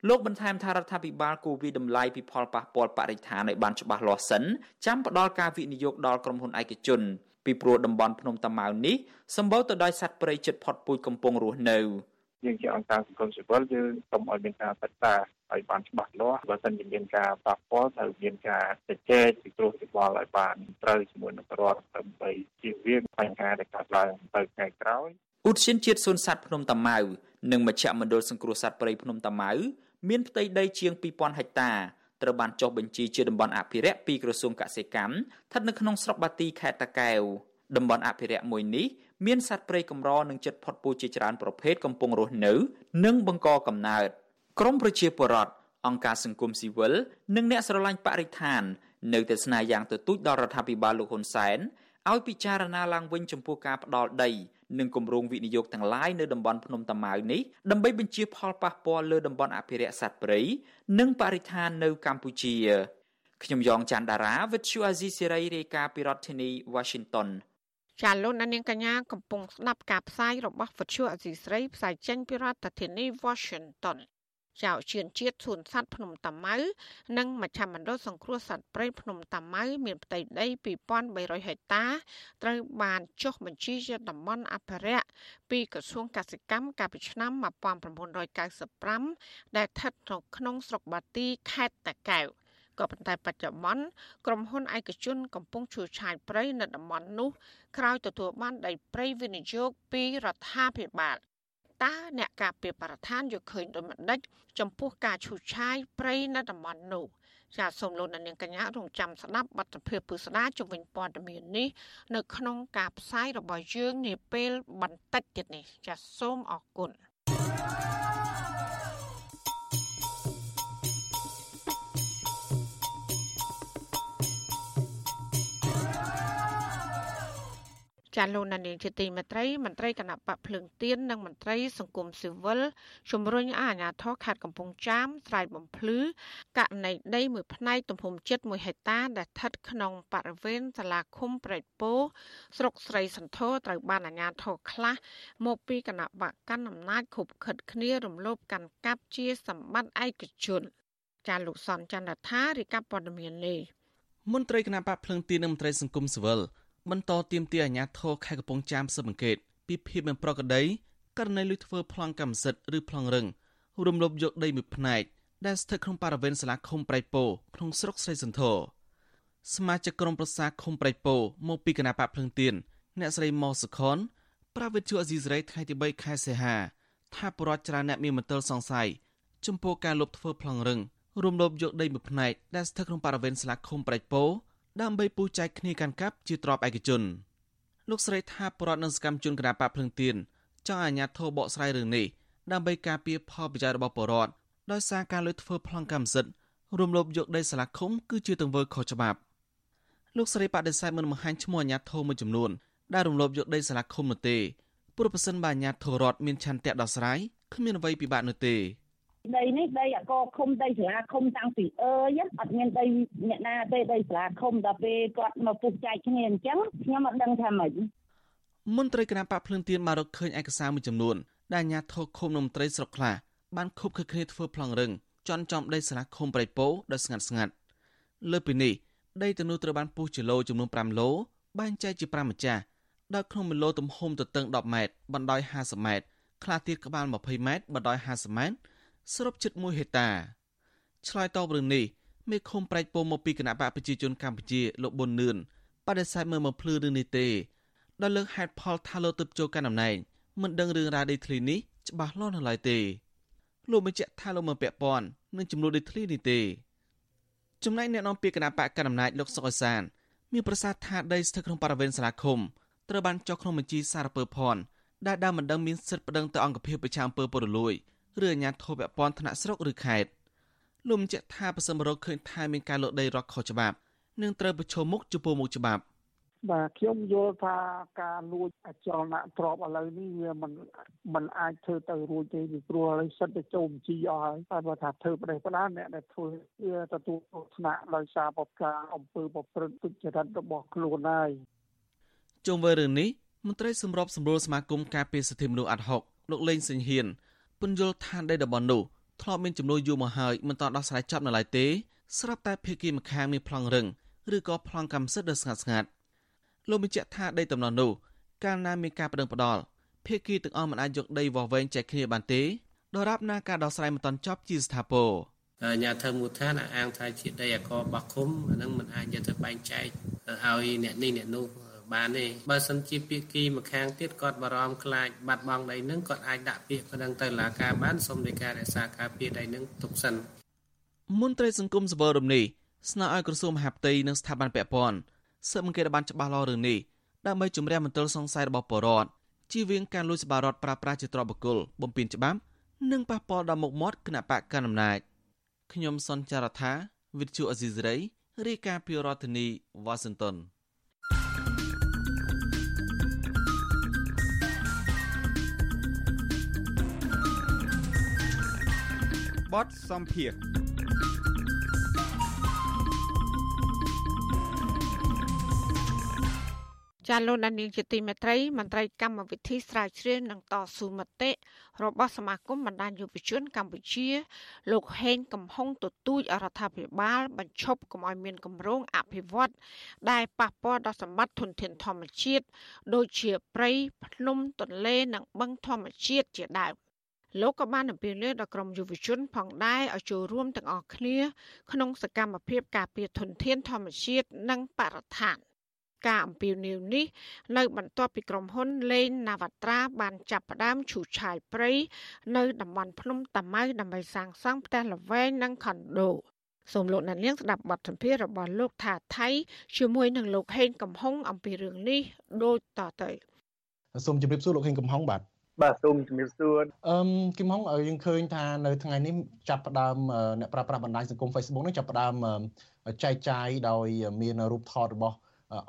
Speaker 16: លោកបន្ថែមថារដ្ឋាភិបាលគួរវិតម្លៃពីផលប៉ះពាល់បរិស្ថានឲ្យបានច្បាស់លាស់សិនចាំផ្ដល់ការវិនិយោគដល់ក្រុមហ៊ុនឯកជន ពីព្រោះតំបន់ភ្នំតាម៉ៅនេះសម្បូរទៅដោយសត្វព្រៃជិតផុតពូជកំពុងរស់នៅ
Speaker 19: យើងជាអង្គការសង្គមស៊ីវិលយើងសូមឲ្យមានការសិក្សាឲ្យបានច្បាស់លាស់បើសិនជាមានការប៉ះពាល់ត្រូវមានការជជែកពិគ្រោះយោបល់ឲ្យបានត្រូវជាមួយនឹងរដ្ឋដើម្បីជៀសវាងបញ្ហាដែលកើតឡើងទៅថ្ងៃក្រោយ
Speaker 16: ឧទ្យានជាតិសួនសត្វភ្នំតាម៉ៅនិងមជ្ឈមណ្ឌលសង្គ្រោះសត្វព្រៃភ្នំតាម៉ៅមានផ្ទៃដីជាង2000ហិកតា ត្រូវបានចុះបញ្ជីជាតំបន់អភិរក្សពីក្រសួងកសិកម្មស្ថិតនៅក្នុងស្រុកបាទីខេត្តតាកែវតំបន់អភិរក្សមួយនេះមានសត្វព្រៃកម្រនិងជិតផុតពូជជាច្រើនប្រភេទកំពុងរស់នៅ និងបង្កកំណើតក្រមប្រជាពលរដ្ឋអង្គការសង្គមស៊ីវិលនិងអ្នកស្រឡាញ់បរិស្ថាន នៅតែស្នើយ៉ាងទទូចដល់រដ្ឋាភិបាលលោកហ៊ុនសែនឲ្យពិចារណាឡើងវិញចំពោះការផ្ដាល់ដី និងគម្រោងវិនិយោគទាំងឡាយនៅតំបន់ភ្នំតាម៉ៅនេះដើម្បីបញ្ជាផលប៉ះពាល់លើតំបន់អភិរក្សសត្វព្រៃនិងបរិស្ថាននៅកម្ពុជាខ្ញុំយ៉ងច័ន្ទដារាវិទ្យុអាស៊ីសេរីរាយការណ៍ពីរដ្ឋធានី Washington
Speaker 1: ចាលោកនាងកញ្ញាកំពុងស្ដាប់ការផ្សាយរបស់វិទ្យុអាស៊ីសេរីផ្សាយចេញពីរដ្ឋធានី Washington ចៅជឿនជាតិសួនសត្វភ្នំតាម៉ៅនិងមជ្ឈមណ្ឌលសង្គ្រោះសត្វព្រៃភ្នំតាម៉ៅមានផ្ទៃដី2300ហិកតាត្រូវបានចុះបញ្ជីជាតំបន់អភិរក្សពីក្រសួងកសិកម្មកាលពីឆ្នាំ1995ដែលស្ថិតនៅក្នុងស្រុកបាទីខេត្តតាកែវក៏ប៉ុន្តែបច្ចុប្បន្នក្រុមហ៊ុនឯកជនកំពុងឈូសឆាយព្រៃនៅតំបន់នោះក្រោយទទួលបានដីព្រៃវិនិយោគពីរដ្ឋាភិបាល តើអ្នកការពារបរិស្ថានយកឃើញដោយមិនដេចចំពោះការឈូសឆាយព្រៃនៅតំបន់នោះចាសសូមលោកនាងកញ្ញារងចាំស្ដាប់បទភាពពុស្ដាជំវិញព័ត៌មាននេះនៅក្នុងការផ្សាយរបស់យើងនាពេលបន្តិចទៀតនេះចាសសូមអរគុណ ចាលោកនានីជាទីមេត្រីមន្ត្រីគណៈបកភ្លើងទៀននិងមន្ត្រីសង្គមស៊ីវិលជំរុញឲ្យអាជ្ញាធរខេត្តកំពង់ចាមស្រ័យបំភ្លឺករណីដីមួយផ្នែកទំហំជិត1ហិកតាដែលស្ថិតក្នុងបរិវេណសាលាឃុំព្រែកពោស្រុកស្រីសន្ធរត្រូវបានអាជ្ញាធរខ្លះមកពីគណៈបកកាន់អំណាចខុបខិតគ្នារំលោភកាន់កាប់ជាសម្បត្តិឯកជនចាលោកសនចន្ទថារាយការណ៍ព័ត៌មាននេះ
Speaker 20: មន្ត្រីគណៈបកភ្លឹងទីនិងមន្ត្រីសង្គមស៊ីវិល បន្តទៀមទាអាញាធរខេត្តកំពង់ចាមស៊ើបអង្កេតពីភាពមិនប្រក្រតីករណីលួចធ្វើប្លង់កម្មសិទ្ធិឬប្លង់រឹងរំលោភយកដីមួយផ្នែកដែលស្ថិតក្នុងបរិវេណសាលាឃុំប្រៃពោក្នុងស្រុកស្រីសន្ធរសមាជិកក្រុមប្រឹក្សាឃុំប្រៃពោមកពីគណៈបកភ្លឹងទៀនអ្នកស្រីម៉ូសុខុនប្រាវិទ្យាអេស៊ីសរ៉ៃថ្ងៃទី3ខែសីហាថាបរិវត្តច្រើនអ្នកមានមន្ទិលសង្ស័យចំពោះការលុបធ្វើប្លង់រឹងរំលោភយកដីមួយផ្នែកដែលស្ថិតក្នុងបរិវេណសាលាឃុំប្រៃពោ ដើម្បីពូជែកគ្នាកាន់កាប់ជាទ្របឯកជនលោកស្រីថាបរដ្ឋនឹងសកម្មជនគណបកភ្លឹងទៀនចង់អាជ្ញាធរបកស្រាយរឿងនេះដើម្បីការពារផលប្រយោជន៍របស់បរដ្ឋដោយសារការលួចធ្វើប្លង់កម្មសិទ្ធិរំលោភយកដីសាលាឃុំគឺជាទង្វើខុសច្បាប់លោកស្រីបដិសេធមិនបង្ហាញឈ្មោះអាជ្ញាធរមួយចំនួនដែលរំលោភយកដីសាលាឃុំនោះទេព្រោះប្រសិនបើអាជ្ញាធររដ្ឋមានឆន្ទៈដោះស្រាយគ្មានអ្វីពិបាកនោះទេ
Speaker 21: ដីនេះដីអកឃុំដីសាលាឃុំតាំងពីអើយអត់មានដីអ្នកណាទេដីសាលាឃុំដល់ពេលគាត់មកពុះចែកគ្នាអញ្ចឹងខ្ញុំអត់ដឹងថាម៉េច
Speaker 20: មន្ត្រីគណៈបកភ្លឹងទៀនបានរកឃើញឯកសារមួយចំនួនដែលអាជ្ញាធរឃុំនំត្រីស្រុកខ្លះបានខົບខិតគ្នាធ្វើប្លង់រឹងចន់ចំដីសាលាឃុំប្រៃពោដោយស្ងាត់ស្ងាត់លើពីនេះដីទាំងនោះត្រូវបានពុះជាឡូចំនួន5ឡូបែងចែកជា5ម្ចាស់ដោយក្នុង1ឡូទំហំទទឹង10ម៉ែត្របណ្ដោយ50ម៉ែត្រខ្លះទៀតក្បាល20ម៉ែត្របណ្ដោយ50ម៉ែត្រ សរុបជិត1ហិកតាឆ្លើយតបរឿងនេះមេឃុំប្រែកពោមកពីគណៈបកប្រជាជនកម្ពុជាលោកប៊ុននឿនបដិសេធមើលមកភ្លឺរឿងនេះទេដោយលើកហេតុផលថាលោកទៅចូលកាន់តំណែងមិនដឹងរឿងរ៉ាវដីធ្លីនេះច្បាស់លាស់នៅឡើយទេលោកបញ្ជាក់ថាលោកមិនពាក់ព័ន្ធនឹងចំនួនដីធ្លីនេះទេចំណែកអ្នកនាំពាក្យគណៈបកកណ្ដាលអំណាចលោកសុកអសាន មានប្រសាសន៍ថាដីស្ថិតក្នុងបរិវេណសាលាឃុំត្រូវបានចុះក្នុងបញ្ជីសារពើភ័ណ្ឌដែលដើមមិនដឹងមានសិទ្ធិប្តឹងទៅអង្គភាពប្រជាអំពើពុរលួយ ឬអាជ្ញាធរពាក់ព័ន្ធថ្នាក់ស្រុកឬខេត្តលោកបញ្ជាក់ថាប្រសិនបរកឃើញថាមានការលុកដីរដ្ឋខុសច្បាប់នឹងត្រូវប្រឈមមុខចំពោះមុខច្បាប់
Speaker 22: បាទខ្ញុំយល់ថាការលួចអចលនៈទ្រព្យឥឡូវនេះវាមិនមិនអាចធ្វើទៅរួចទេពីព្រោះឥឡូវសិតទៅចូលបញ្ជីអស់ហើយតែបើថាធ្វើប្រទេសផ្ដាអ្នកដែលធ្វើវាទទួលទស្សនៈដោយសារបបការអំពើប្រព្រឹត្តទុច្ចរិតរបស់ខ្លួនហើយ
Speaker 20: ជុំវិញរឿងនេះមន្ត្រីសម្របសម្រួលសមាគមការពារសិទ្ធិមនុស្សអាត់ហុកលោកលេងសេងហ៊ានព ន្យល់ថាដីតំបន់នោះធ្លាប់មានចំនួនយូរមកហើយមិនទាន់ដោះស្រាយចប់នៅឡើយទេស្រាប់តែភៀកគីម្ខាងមានប្លង់រឹងឬក៏ប្លង់កម្មសិទ្ធិដ៏ស្ងាត់ស្ងាត់លោកបញ្ជាក់ថាដីតំណនោះកាលណាមានការបដិងផ្ដាល់ភៀកគីទាំងអស់មិនអាចយកដីវាស់វែងចែកគ្នាបានទេដរាបណាការដោះស្រាយមិនទាន់ចប់ជាស្ថាពរ
Speaker 23: អាញាធិមូលដ្ឋានអាងថាជាដីអកបោះឃុំអានឹងមិនអាចយកទៅបែងចែកឲ្យអ្នកនេះអ្នកនោះ បានទេបើសិនជាពាក្យគីម្ខាងទៀតគាត់បារម្ភខ្លាចបាត់បង់ដីនឹងគាត់អាចដាក់ពាក្យប៉ុណ្ណឹងទៅតុលាការបានសូមនៃការរក្សាការពារដីនឹងទុកសិន
Speaker 20: មន្ត្រីសង្គមសវររំនេះស្នើឲ្យក្រសួងមហាផ្ទៃនិងស្ថាប័នពាក់ព័ន្ធស៊ើបអង្កេតបានច្បាស់លាស់រឿងនេះដើម្បីជំរះមន្ទិលសង្ស័យរបស់ប្រជាពលរដ្ឋជៀសវាងការលួចសម្បារតប្រើប្រាស់ជាទ្រព្យបុគ្គលបំពានច្បាប់និងប៉ះពាល់ដល់មុខមាត់គណៈបកកណ្ដាលអំណាចខ្ញុំសនចាររថាវិទ្យុអេស៊ីសរ៉ៃរាយការណ៍ពីរដ្ឋធានីវ៉ាស៊ីនតោន
Speaker 24: បទសំភារ
Speaker 1: ចាលោកដានីងជាទីមេត្រីមន្ត្រីកម្មវិធីស្រាវជ្រាវនិងតស៊ូមតិរបស់សមាគមបណ្ដាញយុវជនកម្ពុជា លោកហេងកំហុងទទូចអរដ្ឋាភិបាល បញ្ឈប់កុំឲ្យមានគម្រោងអភិវឌ្ឍដែលប៉ះពាល់ដល់សម្បត្តិធនធានធម្មជាតិដូចជាព្រៃភ្នំទន្លេនិងបឹងធម្មជាតិជាដើម លោកក៏បានអំពាវនាវដល់ក្រមយុវជនផងដែរឲ្យចូលរួមទាំងអស់គ្នាក្នុងសកម្មភាពការពារធនធានធម្មជាតិនិងបរិស្ថានការអំពាវនាវនេះនៅបន្ទាប់ពីក្រុមហ៊ុនលេងណាវត្រាបានចាប់ផ្ដើមឈូសឆាយព្រៃនៅតំបន់ភ្នំតាម៉ៅដើម្បីសាងសង់ផ្ទះល្វែងនិងខុនដូសូមលោកអ្នកនាងស្ដាប់បទសម្ភាសន៍របស់លោកថាថៃជាមួយនឹងលោកហេងកំហុងអំពីរឿងនេះដូចតទៅ
Speaker 25: សូមជម្រាបសួរលោកហេងកំហុងបាទ
Speaker 26: បាទសូមជំរាបសួរ
Speaker 25: អឺគឹមហុងយើងឃើញថានៅថ្ងៃនេះចាប់ផ្ដើមអ្នកប្រើប្រាស់បណ្ដាញសង្គម Facebook នេះចាប់ផ្ដើមចែកចាយដោយមានរូបថតរបស់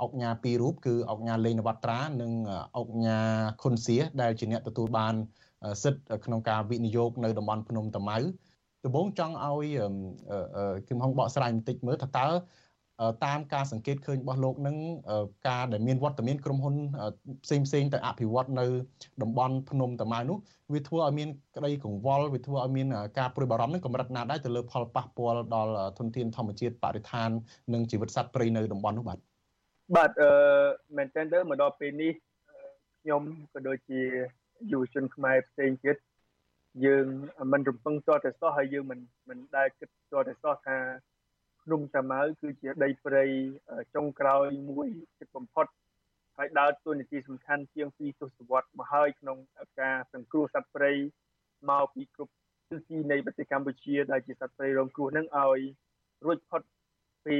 Speaker 25: អុកញ៉ាពីររូបគឺអុកញ៉ាលេងនវត្រានិងអុកញ៉ាខុនសៀដែលជាអ្នកទទួលបានសិទ្ធិក្នុងការវិនិយោគនៅតំបន់ភ្នំតាម៉ៅដំបូងចង់ឲ្យគឹមហុងបកស្រាយបន្តិចមើលថាតើ តាមការសង្កេតឃើញរបស់លោកនឹងការដែលមានវត្តមានក្រុមហ៊ុនផ្សេងផ្សេងទៅអភិវឌ្ឍនៅតំបន់ភ្នំតាម៉ៅនោះវាធ្វើឲ្យមានក្តីកង្វល់វាធ្វើឲ្យមានការព្រួយបារម្ភនឹងកម្រិតណាដែរទៅលើផលប៉ះពាល់ដល់ធនធានធម្មជាតិបរិស្ថាននិងជីវិតសត្វព្រៃនៅតំបន់នោះបាទ
Speaker 26: បាទអឺមែនតើទៅមកដល់ពេលនេះខ្ញុំក៏ដូចជាយុវជនខ្មែរផ្សេងទៀតយើងមិនរំពឹងតតែសោះហើយយើងមិនមិនដែលគិតតតែសោះថា ភ្នំតាម៉ៅគឺជាដីព្រៃចុងក្រោយមួយចិត្តបំផុតហើយដើរតួនាទីសំខាន់ជាងពីទសវត្សរ៍មកហើយក្នុងការសង្គ្រោះសត្វព្រៃមកពីគ្រប់ទិសទីនៃប្រទេសកម្ពុជាដែលជាសត្វព្រៃរងគ្រោះនឹងឲ្យរួចផុតពី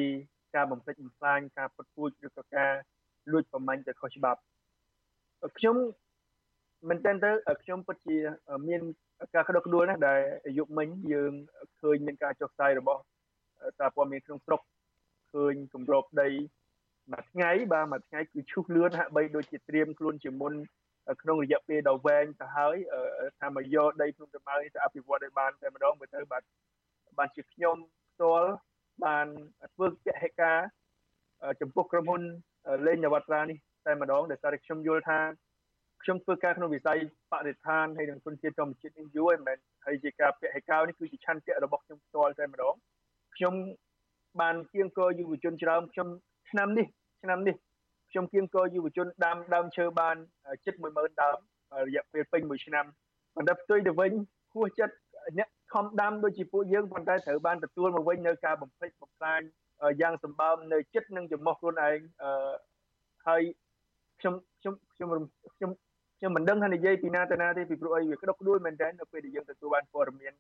Speaker 26: ការបំផ្លិចបំផ្លាញការពុតពូជឬក៏ការលួចប្រមាញ់ទៅខុសច្បាប់ខ្ញុំមែនតើទៅខ្ញុំពិតជាមានការក្តុកក្តួលណាស់ដែលយុគមិញយើងឃើញមានការចុះផ្សាយរបស់ សារព័ត៌មានក្នុងស្រុកឃើញគម្របដីមួយថ្ងៃបាទមួយថ្ងៃគឺឈូសលឿនហាក់បីដូចជាត្រៀមខ្លួនជាមុនក្នុងរយៈពេលដ៏វែងទៅហើយថាមកយកដីភ្នំតាម៉ៅនេះទៅអភិវឌ្ឍឲ្យបានតែម្ដងមើលទៅបាទបានជាខ្ញុំផ្ទាល់បានធ្វើពហិការចំពោះក្រុមហ៊ុនលេងនវត្រានេះតែម្ដងដែលសារខ្ញុំយល់ថាខ្ញុំធ្វើការក្នុងវិស័យបរិស្ថានហើយនឹងគុណជាតិធម្មជាតិនេះយូរហើយមិនមែនហើយជាការពហិការនេះគឺជាឆន្ទៈរបស់ខ្ញុំផ្ទាល់តែម្ដង ខ្ញុំបានគៀងគរយុវជនច្រើនខ្ញុំឆ្នាំនេះឆ្នាំនេះខ្ញុំគៀងគរយុវជនដាំដើមឈើបានជិត10000ដើមរយៈពេលពេញមួយឆ្នាំប៉ុន្តែផ្ទុយទៅវិញហួសចិត្តអ្នកខំដាំដូចជាពួកយើងប៉ុន្តែត្រូវបានទទួលមកវិញនៅការបំផ្លិចបំផ្លាញយ៉ាងសម្បើមនៅចិត្តនឹងចំោះខ្លួនឯងហើយខ្ញុំខ្ញុំខ្ញុំខ្ញុំខ្ញុំមិនដឹងថានិយាយពីណាទៅណាទេពីព្រោះអីវាក្តុកក្តួលមែនតើនៅពេលដែលយើងទទួលបានព័ត៌មាន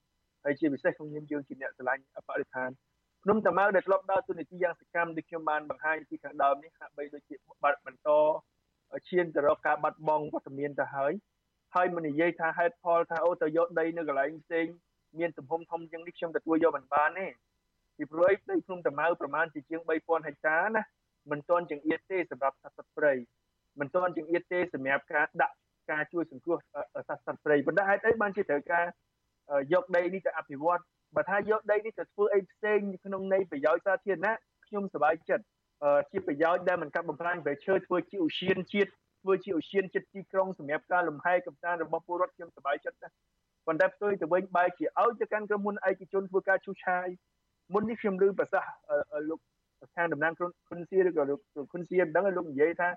Speaker 26: ហើយជាពិសេសក្នុងនាមយើងជាអ្នកឆ្លាញ់បរិស្ថានភ្នំតាម៉ៅដែលធ្លាប់ដើរតួនាទីយ៉ាងសកម្មដូចខ្ញុំបានបង្ហាញពីខាងដើមនេះហាក់បីដូចជាបាត់បន្តឈានទៅរកការបាត់បង់វត្តមានទៅហើយហើយមិននិយាយថាហេតុផលថាអូទៅយកដីនៅកន្លែងផ្សេងមានទំហំធំជាងនេះខ្ញុំទទួលយកមិនបានទេពីព្រោះដីភ្នំតាម៉ៅប្រមាណជាជាង3000ហិកតាណាមិនទាន់ចង្អៀតទេសម្រាប់សត្វសត្វព្រៃមិនទាន់ចង្អៀតទេសម្រាប់ការដាក់ការជួយសង្គ្រោះសត្វសត្វព្រៃប៉ុន្តែហេតុអីបានជាត្រូវការ យកដីនេះទៅអភិវឌ្ឍបើថាយកដីនេះទៅធ្វើអីផ្សេងក្នុងន័យប្រយោជន៍សាធារណៈខ្ញុំសប្បាយចិត្តជាប្រយោជន៍ដែលមិនកាត់បំផ្លាញប្រៃឈើធ្វើជាឧស្សាហជាតិធ្វើជាឧស្សាហជាតិទីក្រុងសម្រាប់ការលំហែកំសាន្តរបស់ពលរដ្ឋខ្ញុំសប្បាយចិត្តណាស់ប៉ុន្តែផ្ទុយទៅវិញបែរជាឲ្យទៅកាន់ក្រុមហ៊ុនឯកជនធ្វើការឈូសឆាយមុននេះខ្ញុំឮប្រសាសន៍លោកស្ថានតំណាងគុនសៀឬក៏លោកគុនសៀមិនដឹងលោកនិយាយថា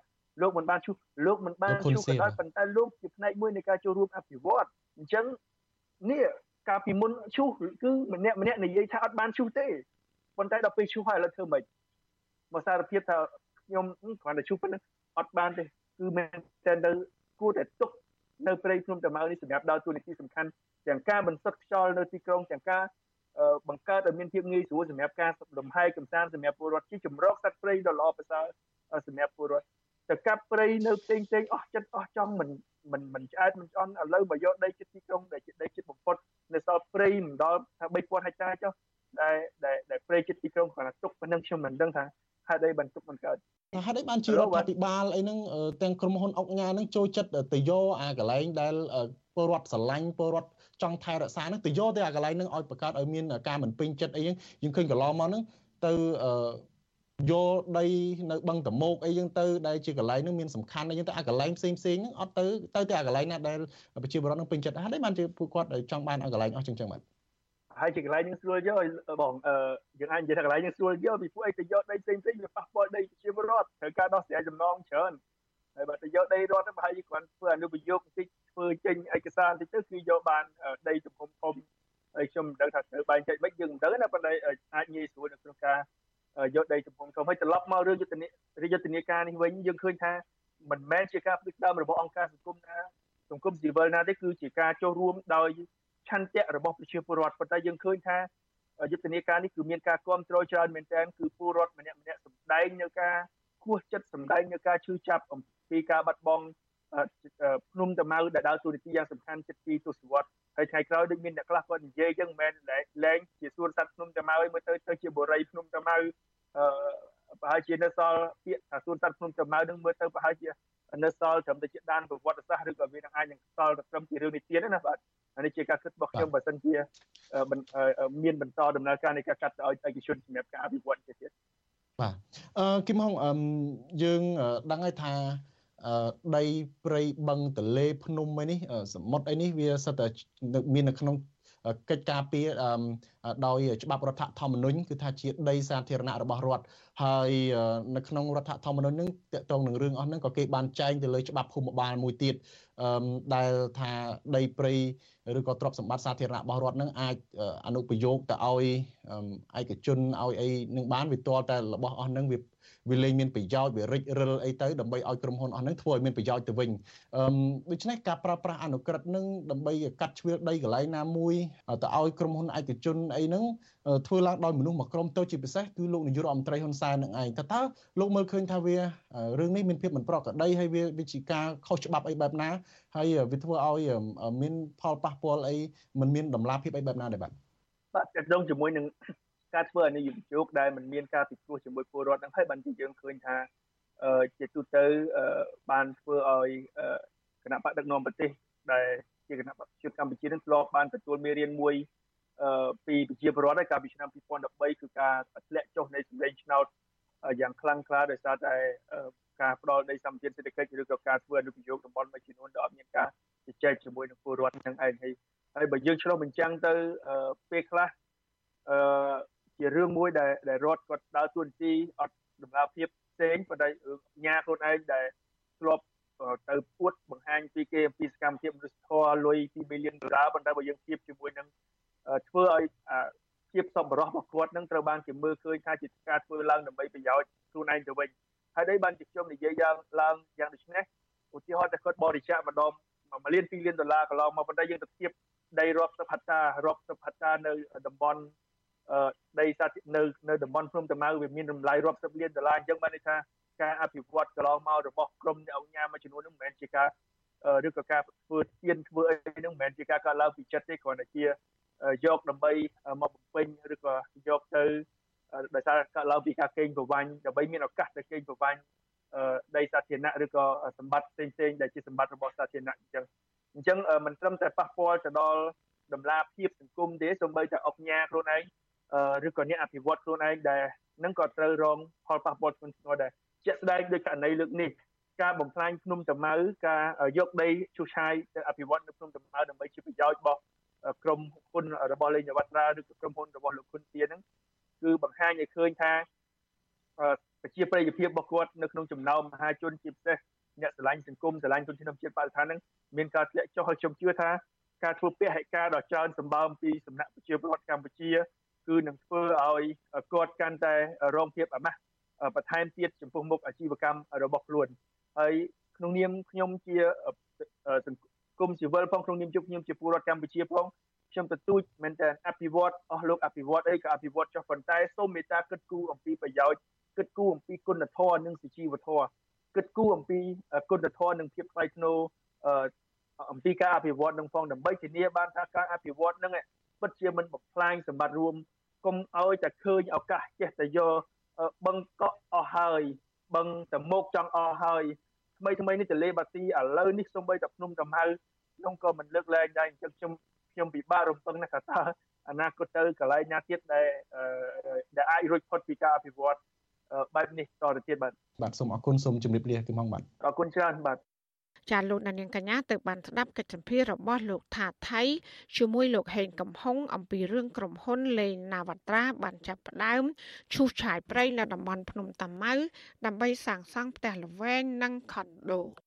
Speaker 26: លោកមិនបានឈូសលោកមិនបានឈូសក៏ដោយប៉ុន្តែលោកជាផ្នែកមួយនៃការចូលរួមអភិវឌ្ឍអញ្ចឹង នេះកាលពីមុនឈូសគឺម្នាក់ម្នាក់និយាយថាអត់បានឈូសទេប៉ុន្តែដល់ពេលឈូសហើយឥឡូវធ្វើម៉េចមកសារភាពថាខ្ញុំគ្រាន់តែឈូសប៉ុណ្ណឹងអត់បានទេគឺមែនតែនៅគួរតែទុកនៅព្រៃភ្នំតាម៉ៅនេះសម្រាប់ដើរតួនាទីសំខាន់ទាំងការបន្សុទ្ធខ្យល់នៅទីក្រុងទាំងការបង្កើតឲ្យមានភាពងាយស្រួលសម្រាប់ការលំហែកំសាន្តសម្រាប់ពលរដ្ឋជាចម្រោកសត្វព្រៃដ៏ល្អប្រសើរសម្រាប់ពលរដ្ឋទៅកាប់ព្រៃនៅផ្សេងផ្សេងអស់ចិត្តអស់ចង់មិន មិនមិនឆ្អែតមិនឆ្អន់ឥឡូវបើយកដីចិត្តទីក្រុងដែលជាដីចិត្តបំផុតនៅសល់ព្រៃមិនដល់ថា3000ហិកតាចុះដែលដែលព្រៃចិត្តទីក្រុងគាត់ទុកប៉ុណ្ណឹងខ្ញុំមិនដឹងថាហេតុអីបានទុកមិនកើត
Speaker 25: ថាហេតុអីបានជារដ្ឋាភិបាលអីហ្នឹងទាំងក្រុមហ៊ុនអុកញ៉ាហ្នឹងចូលចិត្តទៅយកអាកន្លែងដែលពលរដ្ឋស្រឡាញ់ពលរដ្ឋចង់ថែរក្សាហ្នឹងទៅយកទៅអាកន្លែងហ្នឹងឲ្យបង្កើតឲ្យមានការមិនពេញចិត្តអីហ្នឹងយើងឃើញកន្លងមកហ្នឹងទៅ យកដីនៅបឹងតមោកអីចឹងទៅដែលជាកន្លែងហ្នឹងមានសំខាន់អីចឹងទៅអាកន្លែងផ្សេងផ្សេងហ្នឹងអត់ទៅទៅតែអាកន្លែងណាដែលប្រជាពលរដ្ឋហ្នឹងពេញចិត្តហេតុអីបានជាពួកគាត់ចង់បានអាកន្លែងអស់ចឹងចឹងបាទ
Speaker 26: ហើយជាកន្លែងយើងស្រួលយកបងអឺយើងអាចនិយាយថាកន្លែងយើងស្រួលយកពីពួកអីទៅយកដីផ្សេងផ្សេងវាប៉ះពាល់ដីប្រជាពលរដ្ឋត្រូវការដោះស្រាយចំណងច្រើនហើយបើទៅយកដីរដ្ឋទៅប្រហែលជាគាត់ធ្វើអនុប្រយោគបន្តិចធ្វើចេញឯកសារបន្តិចទៅគឺយកបានដីទំហំធំហើយខ្ញុំមិនដឹងថាត្រូវបែងចែកមិនយើងមិនដឹងណាប៉ុន្តែអាចងាយស្រួលនៅក្នុងការ យកដីទំហំធំហើយត្រឡប់មករឿងយុទ្ធនាយុទ្ធនាការនេះវិញយើងឃើញថាមិនមែនជាការផ្ដួចផ្ដើមរបស់អង្គការសង្គមណាសង្គមស៊ីវិលណាទេគឺជាការចូលរួមដោយឆន្ទៈរបស់ប្រជាពលរដ្ឋប៉ុន្តែយើងឃើញថាយុទ្ធនាការនេះគឺមានការគ្រប់គ្រងច្រើនមែនទែនគឺពលរដ្ឋម្នាក់ម្នាក់សម្ដែងនៅការគោះចិត្តសម្ដែងនៅការឈឺចាប់អំពីការបាត់បង់ភ្នំតាម៉ៅដែលដើរតួនាទីយ៉ាងសំខាន់ជិតពីទសវត្សរ៍ ហើយថ្ងៃក្រោយដូចមានអ្នកខ្លះគាត់និយាយចឹងមិនមែនលែងជាសួនសត្វភ្នំតាម៉ៅឲ្យមើលទៅទៅជាបរិយភ្នំតាម៉ៅអឺប្រហែលជានៅសល់ពាក្យថាសួនសត្វភ្នំតាម៉ៅនឹងមើលទៅប្រហែលជានៅសល់ត្រឹមតែជាដានប្រវត្តិសាស្ត្រឬក៏វានឹងអាចនឹងសល់ត្រឹមជារឿងនិទានណាបាទនេះជាការគិតរបស់ខ្ញុំបើសិនជាមានបន្តដំណើរការនៃការកាត់ឲ្យឯកជនសម្រាប់ការអភិវឌ្ឍទៅទៀត
Speaker 25: បាទអឺគឹមហងយើងដឹងហើយថា ដីព្រៃបឹងទលេភ្នំអីនេះសមុទ្រអីនេះវាសិតតែមាននៅក្នុងកិច្ចការពារដោយច្បាប់រដ្ឋធម្មនុញ្ញគឺថាជាដីសាធារណៈរបស់រដ្ឋហើយនៅក្នុងរដ្ឋធម្មនុញ្ញនឹងតកតងនឹងរឿងអស់ហ្នឹងក៏គេបានចែងទៅលើច្បាប់ភូមិបាលមួយទៀតដែលថាដីព្រៃឬក៏ទ្រព្យសម្បត្តិសាធារណៈរបស់រដ្ឋនឹងអាចអនុប្រយោគទៅឲ្យឯកជនឲ្យអីនឹងបានវាទាល់តែរបស់អស់ហ្នឹងវា វាលែងមានប្រយោជន៍វារិចរិលអីទៅដើម្បីឲ្យក្រុមហ៊ុនអស់ហ្នឹងធ្វើឲ្យមានប្រយោជន៍ទៅវិញអឺដូច្នេះការប្រើប្រាស់អនុក្រឹត្យនឹងដើម្បីកាត់ជ្រឿដីកន្លែងណាមួយទៅឲ្យក្រុមហ៊ុនឯកជនអីហ្នឹងធ្វើឡើងដោយមនុស្សមួយក្រុមទៅជាពិសេសគឺលោកនាយករដ្ឋមន្ត្រីហ៊ុនសែននឹងឯងតើតើលោកមើលឃើញថាវារឿងនេះមានភាពមិនប្រក្រតីហើយវាវិជាការខុសច្បាប់អីបែបណាហើយវាធ្វើឲ្យមានផលប៉ះពាល់អីមិនមានដំណាភាពអីបែបណាដែរបាទ
Speaker 26: បាទតើតងជាមួយនឹង ការធ្វើអនុយមជោគដែលมันមានការពិគ្រោះជាមួយពលរដ្ឋហ្នឹងហើយបានជាយើងឃើញថាជាទូទៅបានធ្វើឲ្យគណៈបកដឹកនាំប្រទេសដែលជាគណៈបកប្រជាកម្ពុជានឹងធ្លាប់បានទទួលមេរៀនមួយអឺពីប្រជាពលរដ្ឋហើយកាលពីឆ្នាំ2013គឺការធ្លាក់ចុះនៃសម្លេងឆ្នោតយ៉ាងខ្លាំងក្លាដោយសារតែការផ្ដល់ដីសម្បត្តិសេដ្ឋកិច្ចឬក៏ការធ្វើអនុប្រយោគតំបន់មួយចំនួនដែលអត់មានការជជែកជាមួយនឹងពលរដ្ឋនឹងឯងហើយហើយបើយើងឆ្លុះបញ្ចាំងទៅពេលខ្លះអឺ ជារឿងមួយដែលដែលរដ្ឋគាត់ដើរតួនាទីអត់ដំណើរភាពផ្សេងប៉ុន្តែញ៉ាខ្លួនឯងដែលធ្លាប់ទៅពួតបង្ហាញពីគេអំពីសកម្មភាពមនុស្សធម៌លុយ2 million ដុល្លារប៉ុន្តែបើយើងធៀបជាមួយនឹងធ្វើឲ្យភាពសប្បុរសរបស់គាត់នឹងត្រូវបានគេមើលឃើញថាជាការធ្វើឡើងដើម្បីប្រយោជន៍ខ្លួនឯងទៅវិញហើយ đây បានជាខ្ញុំនិយាយយ៉ាងឡើងយ៉ាងដូចនេះឧទាហរណ៍តែគាត់បរិច្ចាគម្ដង1លាន2លានដុល្លារកន្លងមកប៉ុន្តែយើងទៅធៀបដីរាប់សិបហិតតារាប់សិបហិតតានៅតំបន់ ដីសាធានៅនៅតំបន់ភ្នំតាម៉ៅវាមានតម្លៃរាប់សិបលានដុល្លារអញ្ចឹងបានន័យថាការអភិវឌ្ឍកន្លងមករបស់ក្រមអ្នកអង្គការមួយចំនួនហ្នឹងមិនមែនជាការឬក៏ការធ្វើទៀនធ្វើអីហ្នឹងមិនមែនជាការកើតឡើងពីចិត្តទេគ្រាន់តែជាយកដើម្បីមកបំពេញឬក៏យកទៅដោយសារកើតឡើងពីការកេងប្រវ័ញ្ចដើម្បីមានឱកាសទៅកេងប្រវ័ញ្ចដីសាធារណៈឬក៏សម្បត្តិផ្សេងផ្សេងដែលជាសម្បត្តិរបស់សាធារណៈអញ្ចឹងអញ្ចឹងមិនត្រឹមតែប៉ះពាល់ទៅដល់ដំណាភាពសង្គមទេសូម្បីតែអុកញ៉ាខ្លួនឯង ឬក៏អ្នកអភិវឌ្ឍខ្លួនឯងដែលនឹងក៏ត្រូវរងផលប៉ះពាល់ធ្ងន់ធ្ងរដែរជាក់ស្ដែងដោយករណីលើកនេះការបំផ្លាញភ្នំតាម៉ៅការយកដីឈូសឆាយទៅអភិវឌ្ឍនៅភ្នំតាម៉ៅដើម្បីជាប្រយោជន៍របស់ក្រុមហ៊ុនរបស់លេងវត្តត្រាឬក្រុមហ៊ុនរបស់លោកហ៊ុនទៀនហ្នឹងគឺបង្ហាញឲ្យឃើញថាប្រជាប្រិយភាពរបស់គាត់នៅក្នុងចំណោមមហាជនជាពិសេសអ្នកស្រឡាញ់សង្គមស្រឡាញ់ជនជាតិជាតិបរិស្ថានហ្នឹងមានការធ្លាក់ចុះហើយខ្ញុំជឿថាការធ្វើពហិការដ៏ច្រើនសម្បើមពីសំណាក់ប្រជាពលរដ្ឋកម្ពុជា គឺនឹងធ្វើឲ្យគាត់កាន់តែរងភាពអាម៉ាស់បន្ថែមទៀតចំពោះមុខអាជីវកម្មរបស់ខ្លួនហើយក្នុងនាមខ្ញុំជាសង្គមស៊ីវិលផងក្នុងនាមជុំខ្ញុំជាពលរដ្ឋកម្ពុជាផងខ្ញុំទទូចមែនតើអភិវឌ្ឍអស់លោកអភិវឌ្ឍអីក៏អភិវឌ្ឍចុះប៉ុន្តែសូមមេត្តាគិតគូរអំពីប្រយោជន៍គិតគូរអំពីគុណធម៌និងសុជីវធម៌គិតគូរអំពីគុណធម៌និងភាពថ្លៃថ្នូរអំពីការអភិវឌ្ឍនឹងផងដើម្បីធានាបានថាការអភិវឌ្ឍនឹងពិតជាមិនបំផ្លាញសម្បត្តិរួម កុំឲ្យតែឃើញឱកាសចេះតែយកបឹងកក់អស់ហើយបឹងតមុកចង់អស់ហើយថ្មីថ្មីនេះទលេបាទីឥឡូវនេះសូម្បីតែភ្នំតាម៉ៅខ្ញុំក៏មិនលើកលែងដែរអញ្ចឹងខ្ញុំខ្ញុំពិបាករំពឹងណាស់ថាតើអនាគតទៅកន្លែងណាទៀតដែលដែលអាចរួចផុតពីការអភិវឌ្ឍបែបនេះតទៅទៀតបាទ
Speaker 25: បាទសូមអរគុណសូមជម្រាបលាគឹមហងបាទ
Speaker 26: អរគុណច្រើនបាទ
Speaker 1: ចាលោកនាងកញ្ញាទៅបានស្ដាប់កិច្ចសម្ភាររបស់លោកថាថៃជាមួយលោកហេងកំហុងអំពីរឿងក្រុមហ៊ុនលេងណាវត្រាបានចាប់ផ្ដើមឈូសឆាយព្រៃនៅតំបន់ភ្នំតាម៉ៅដើម្បីសាងសង់ផ្ទះល្វែងនិងខុនដូ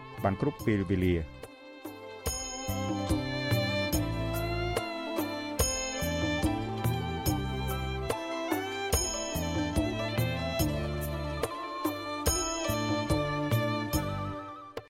Speaker 24: បានគ្រប់ពេលវេលា។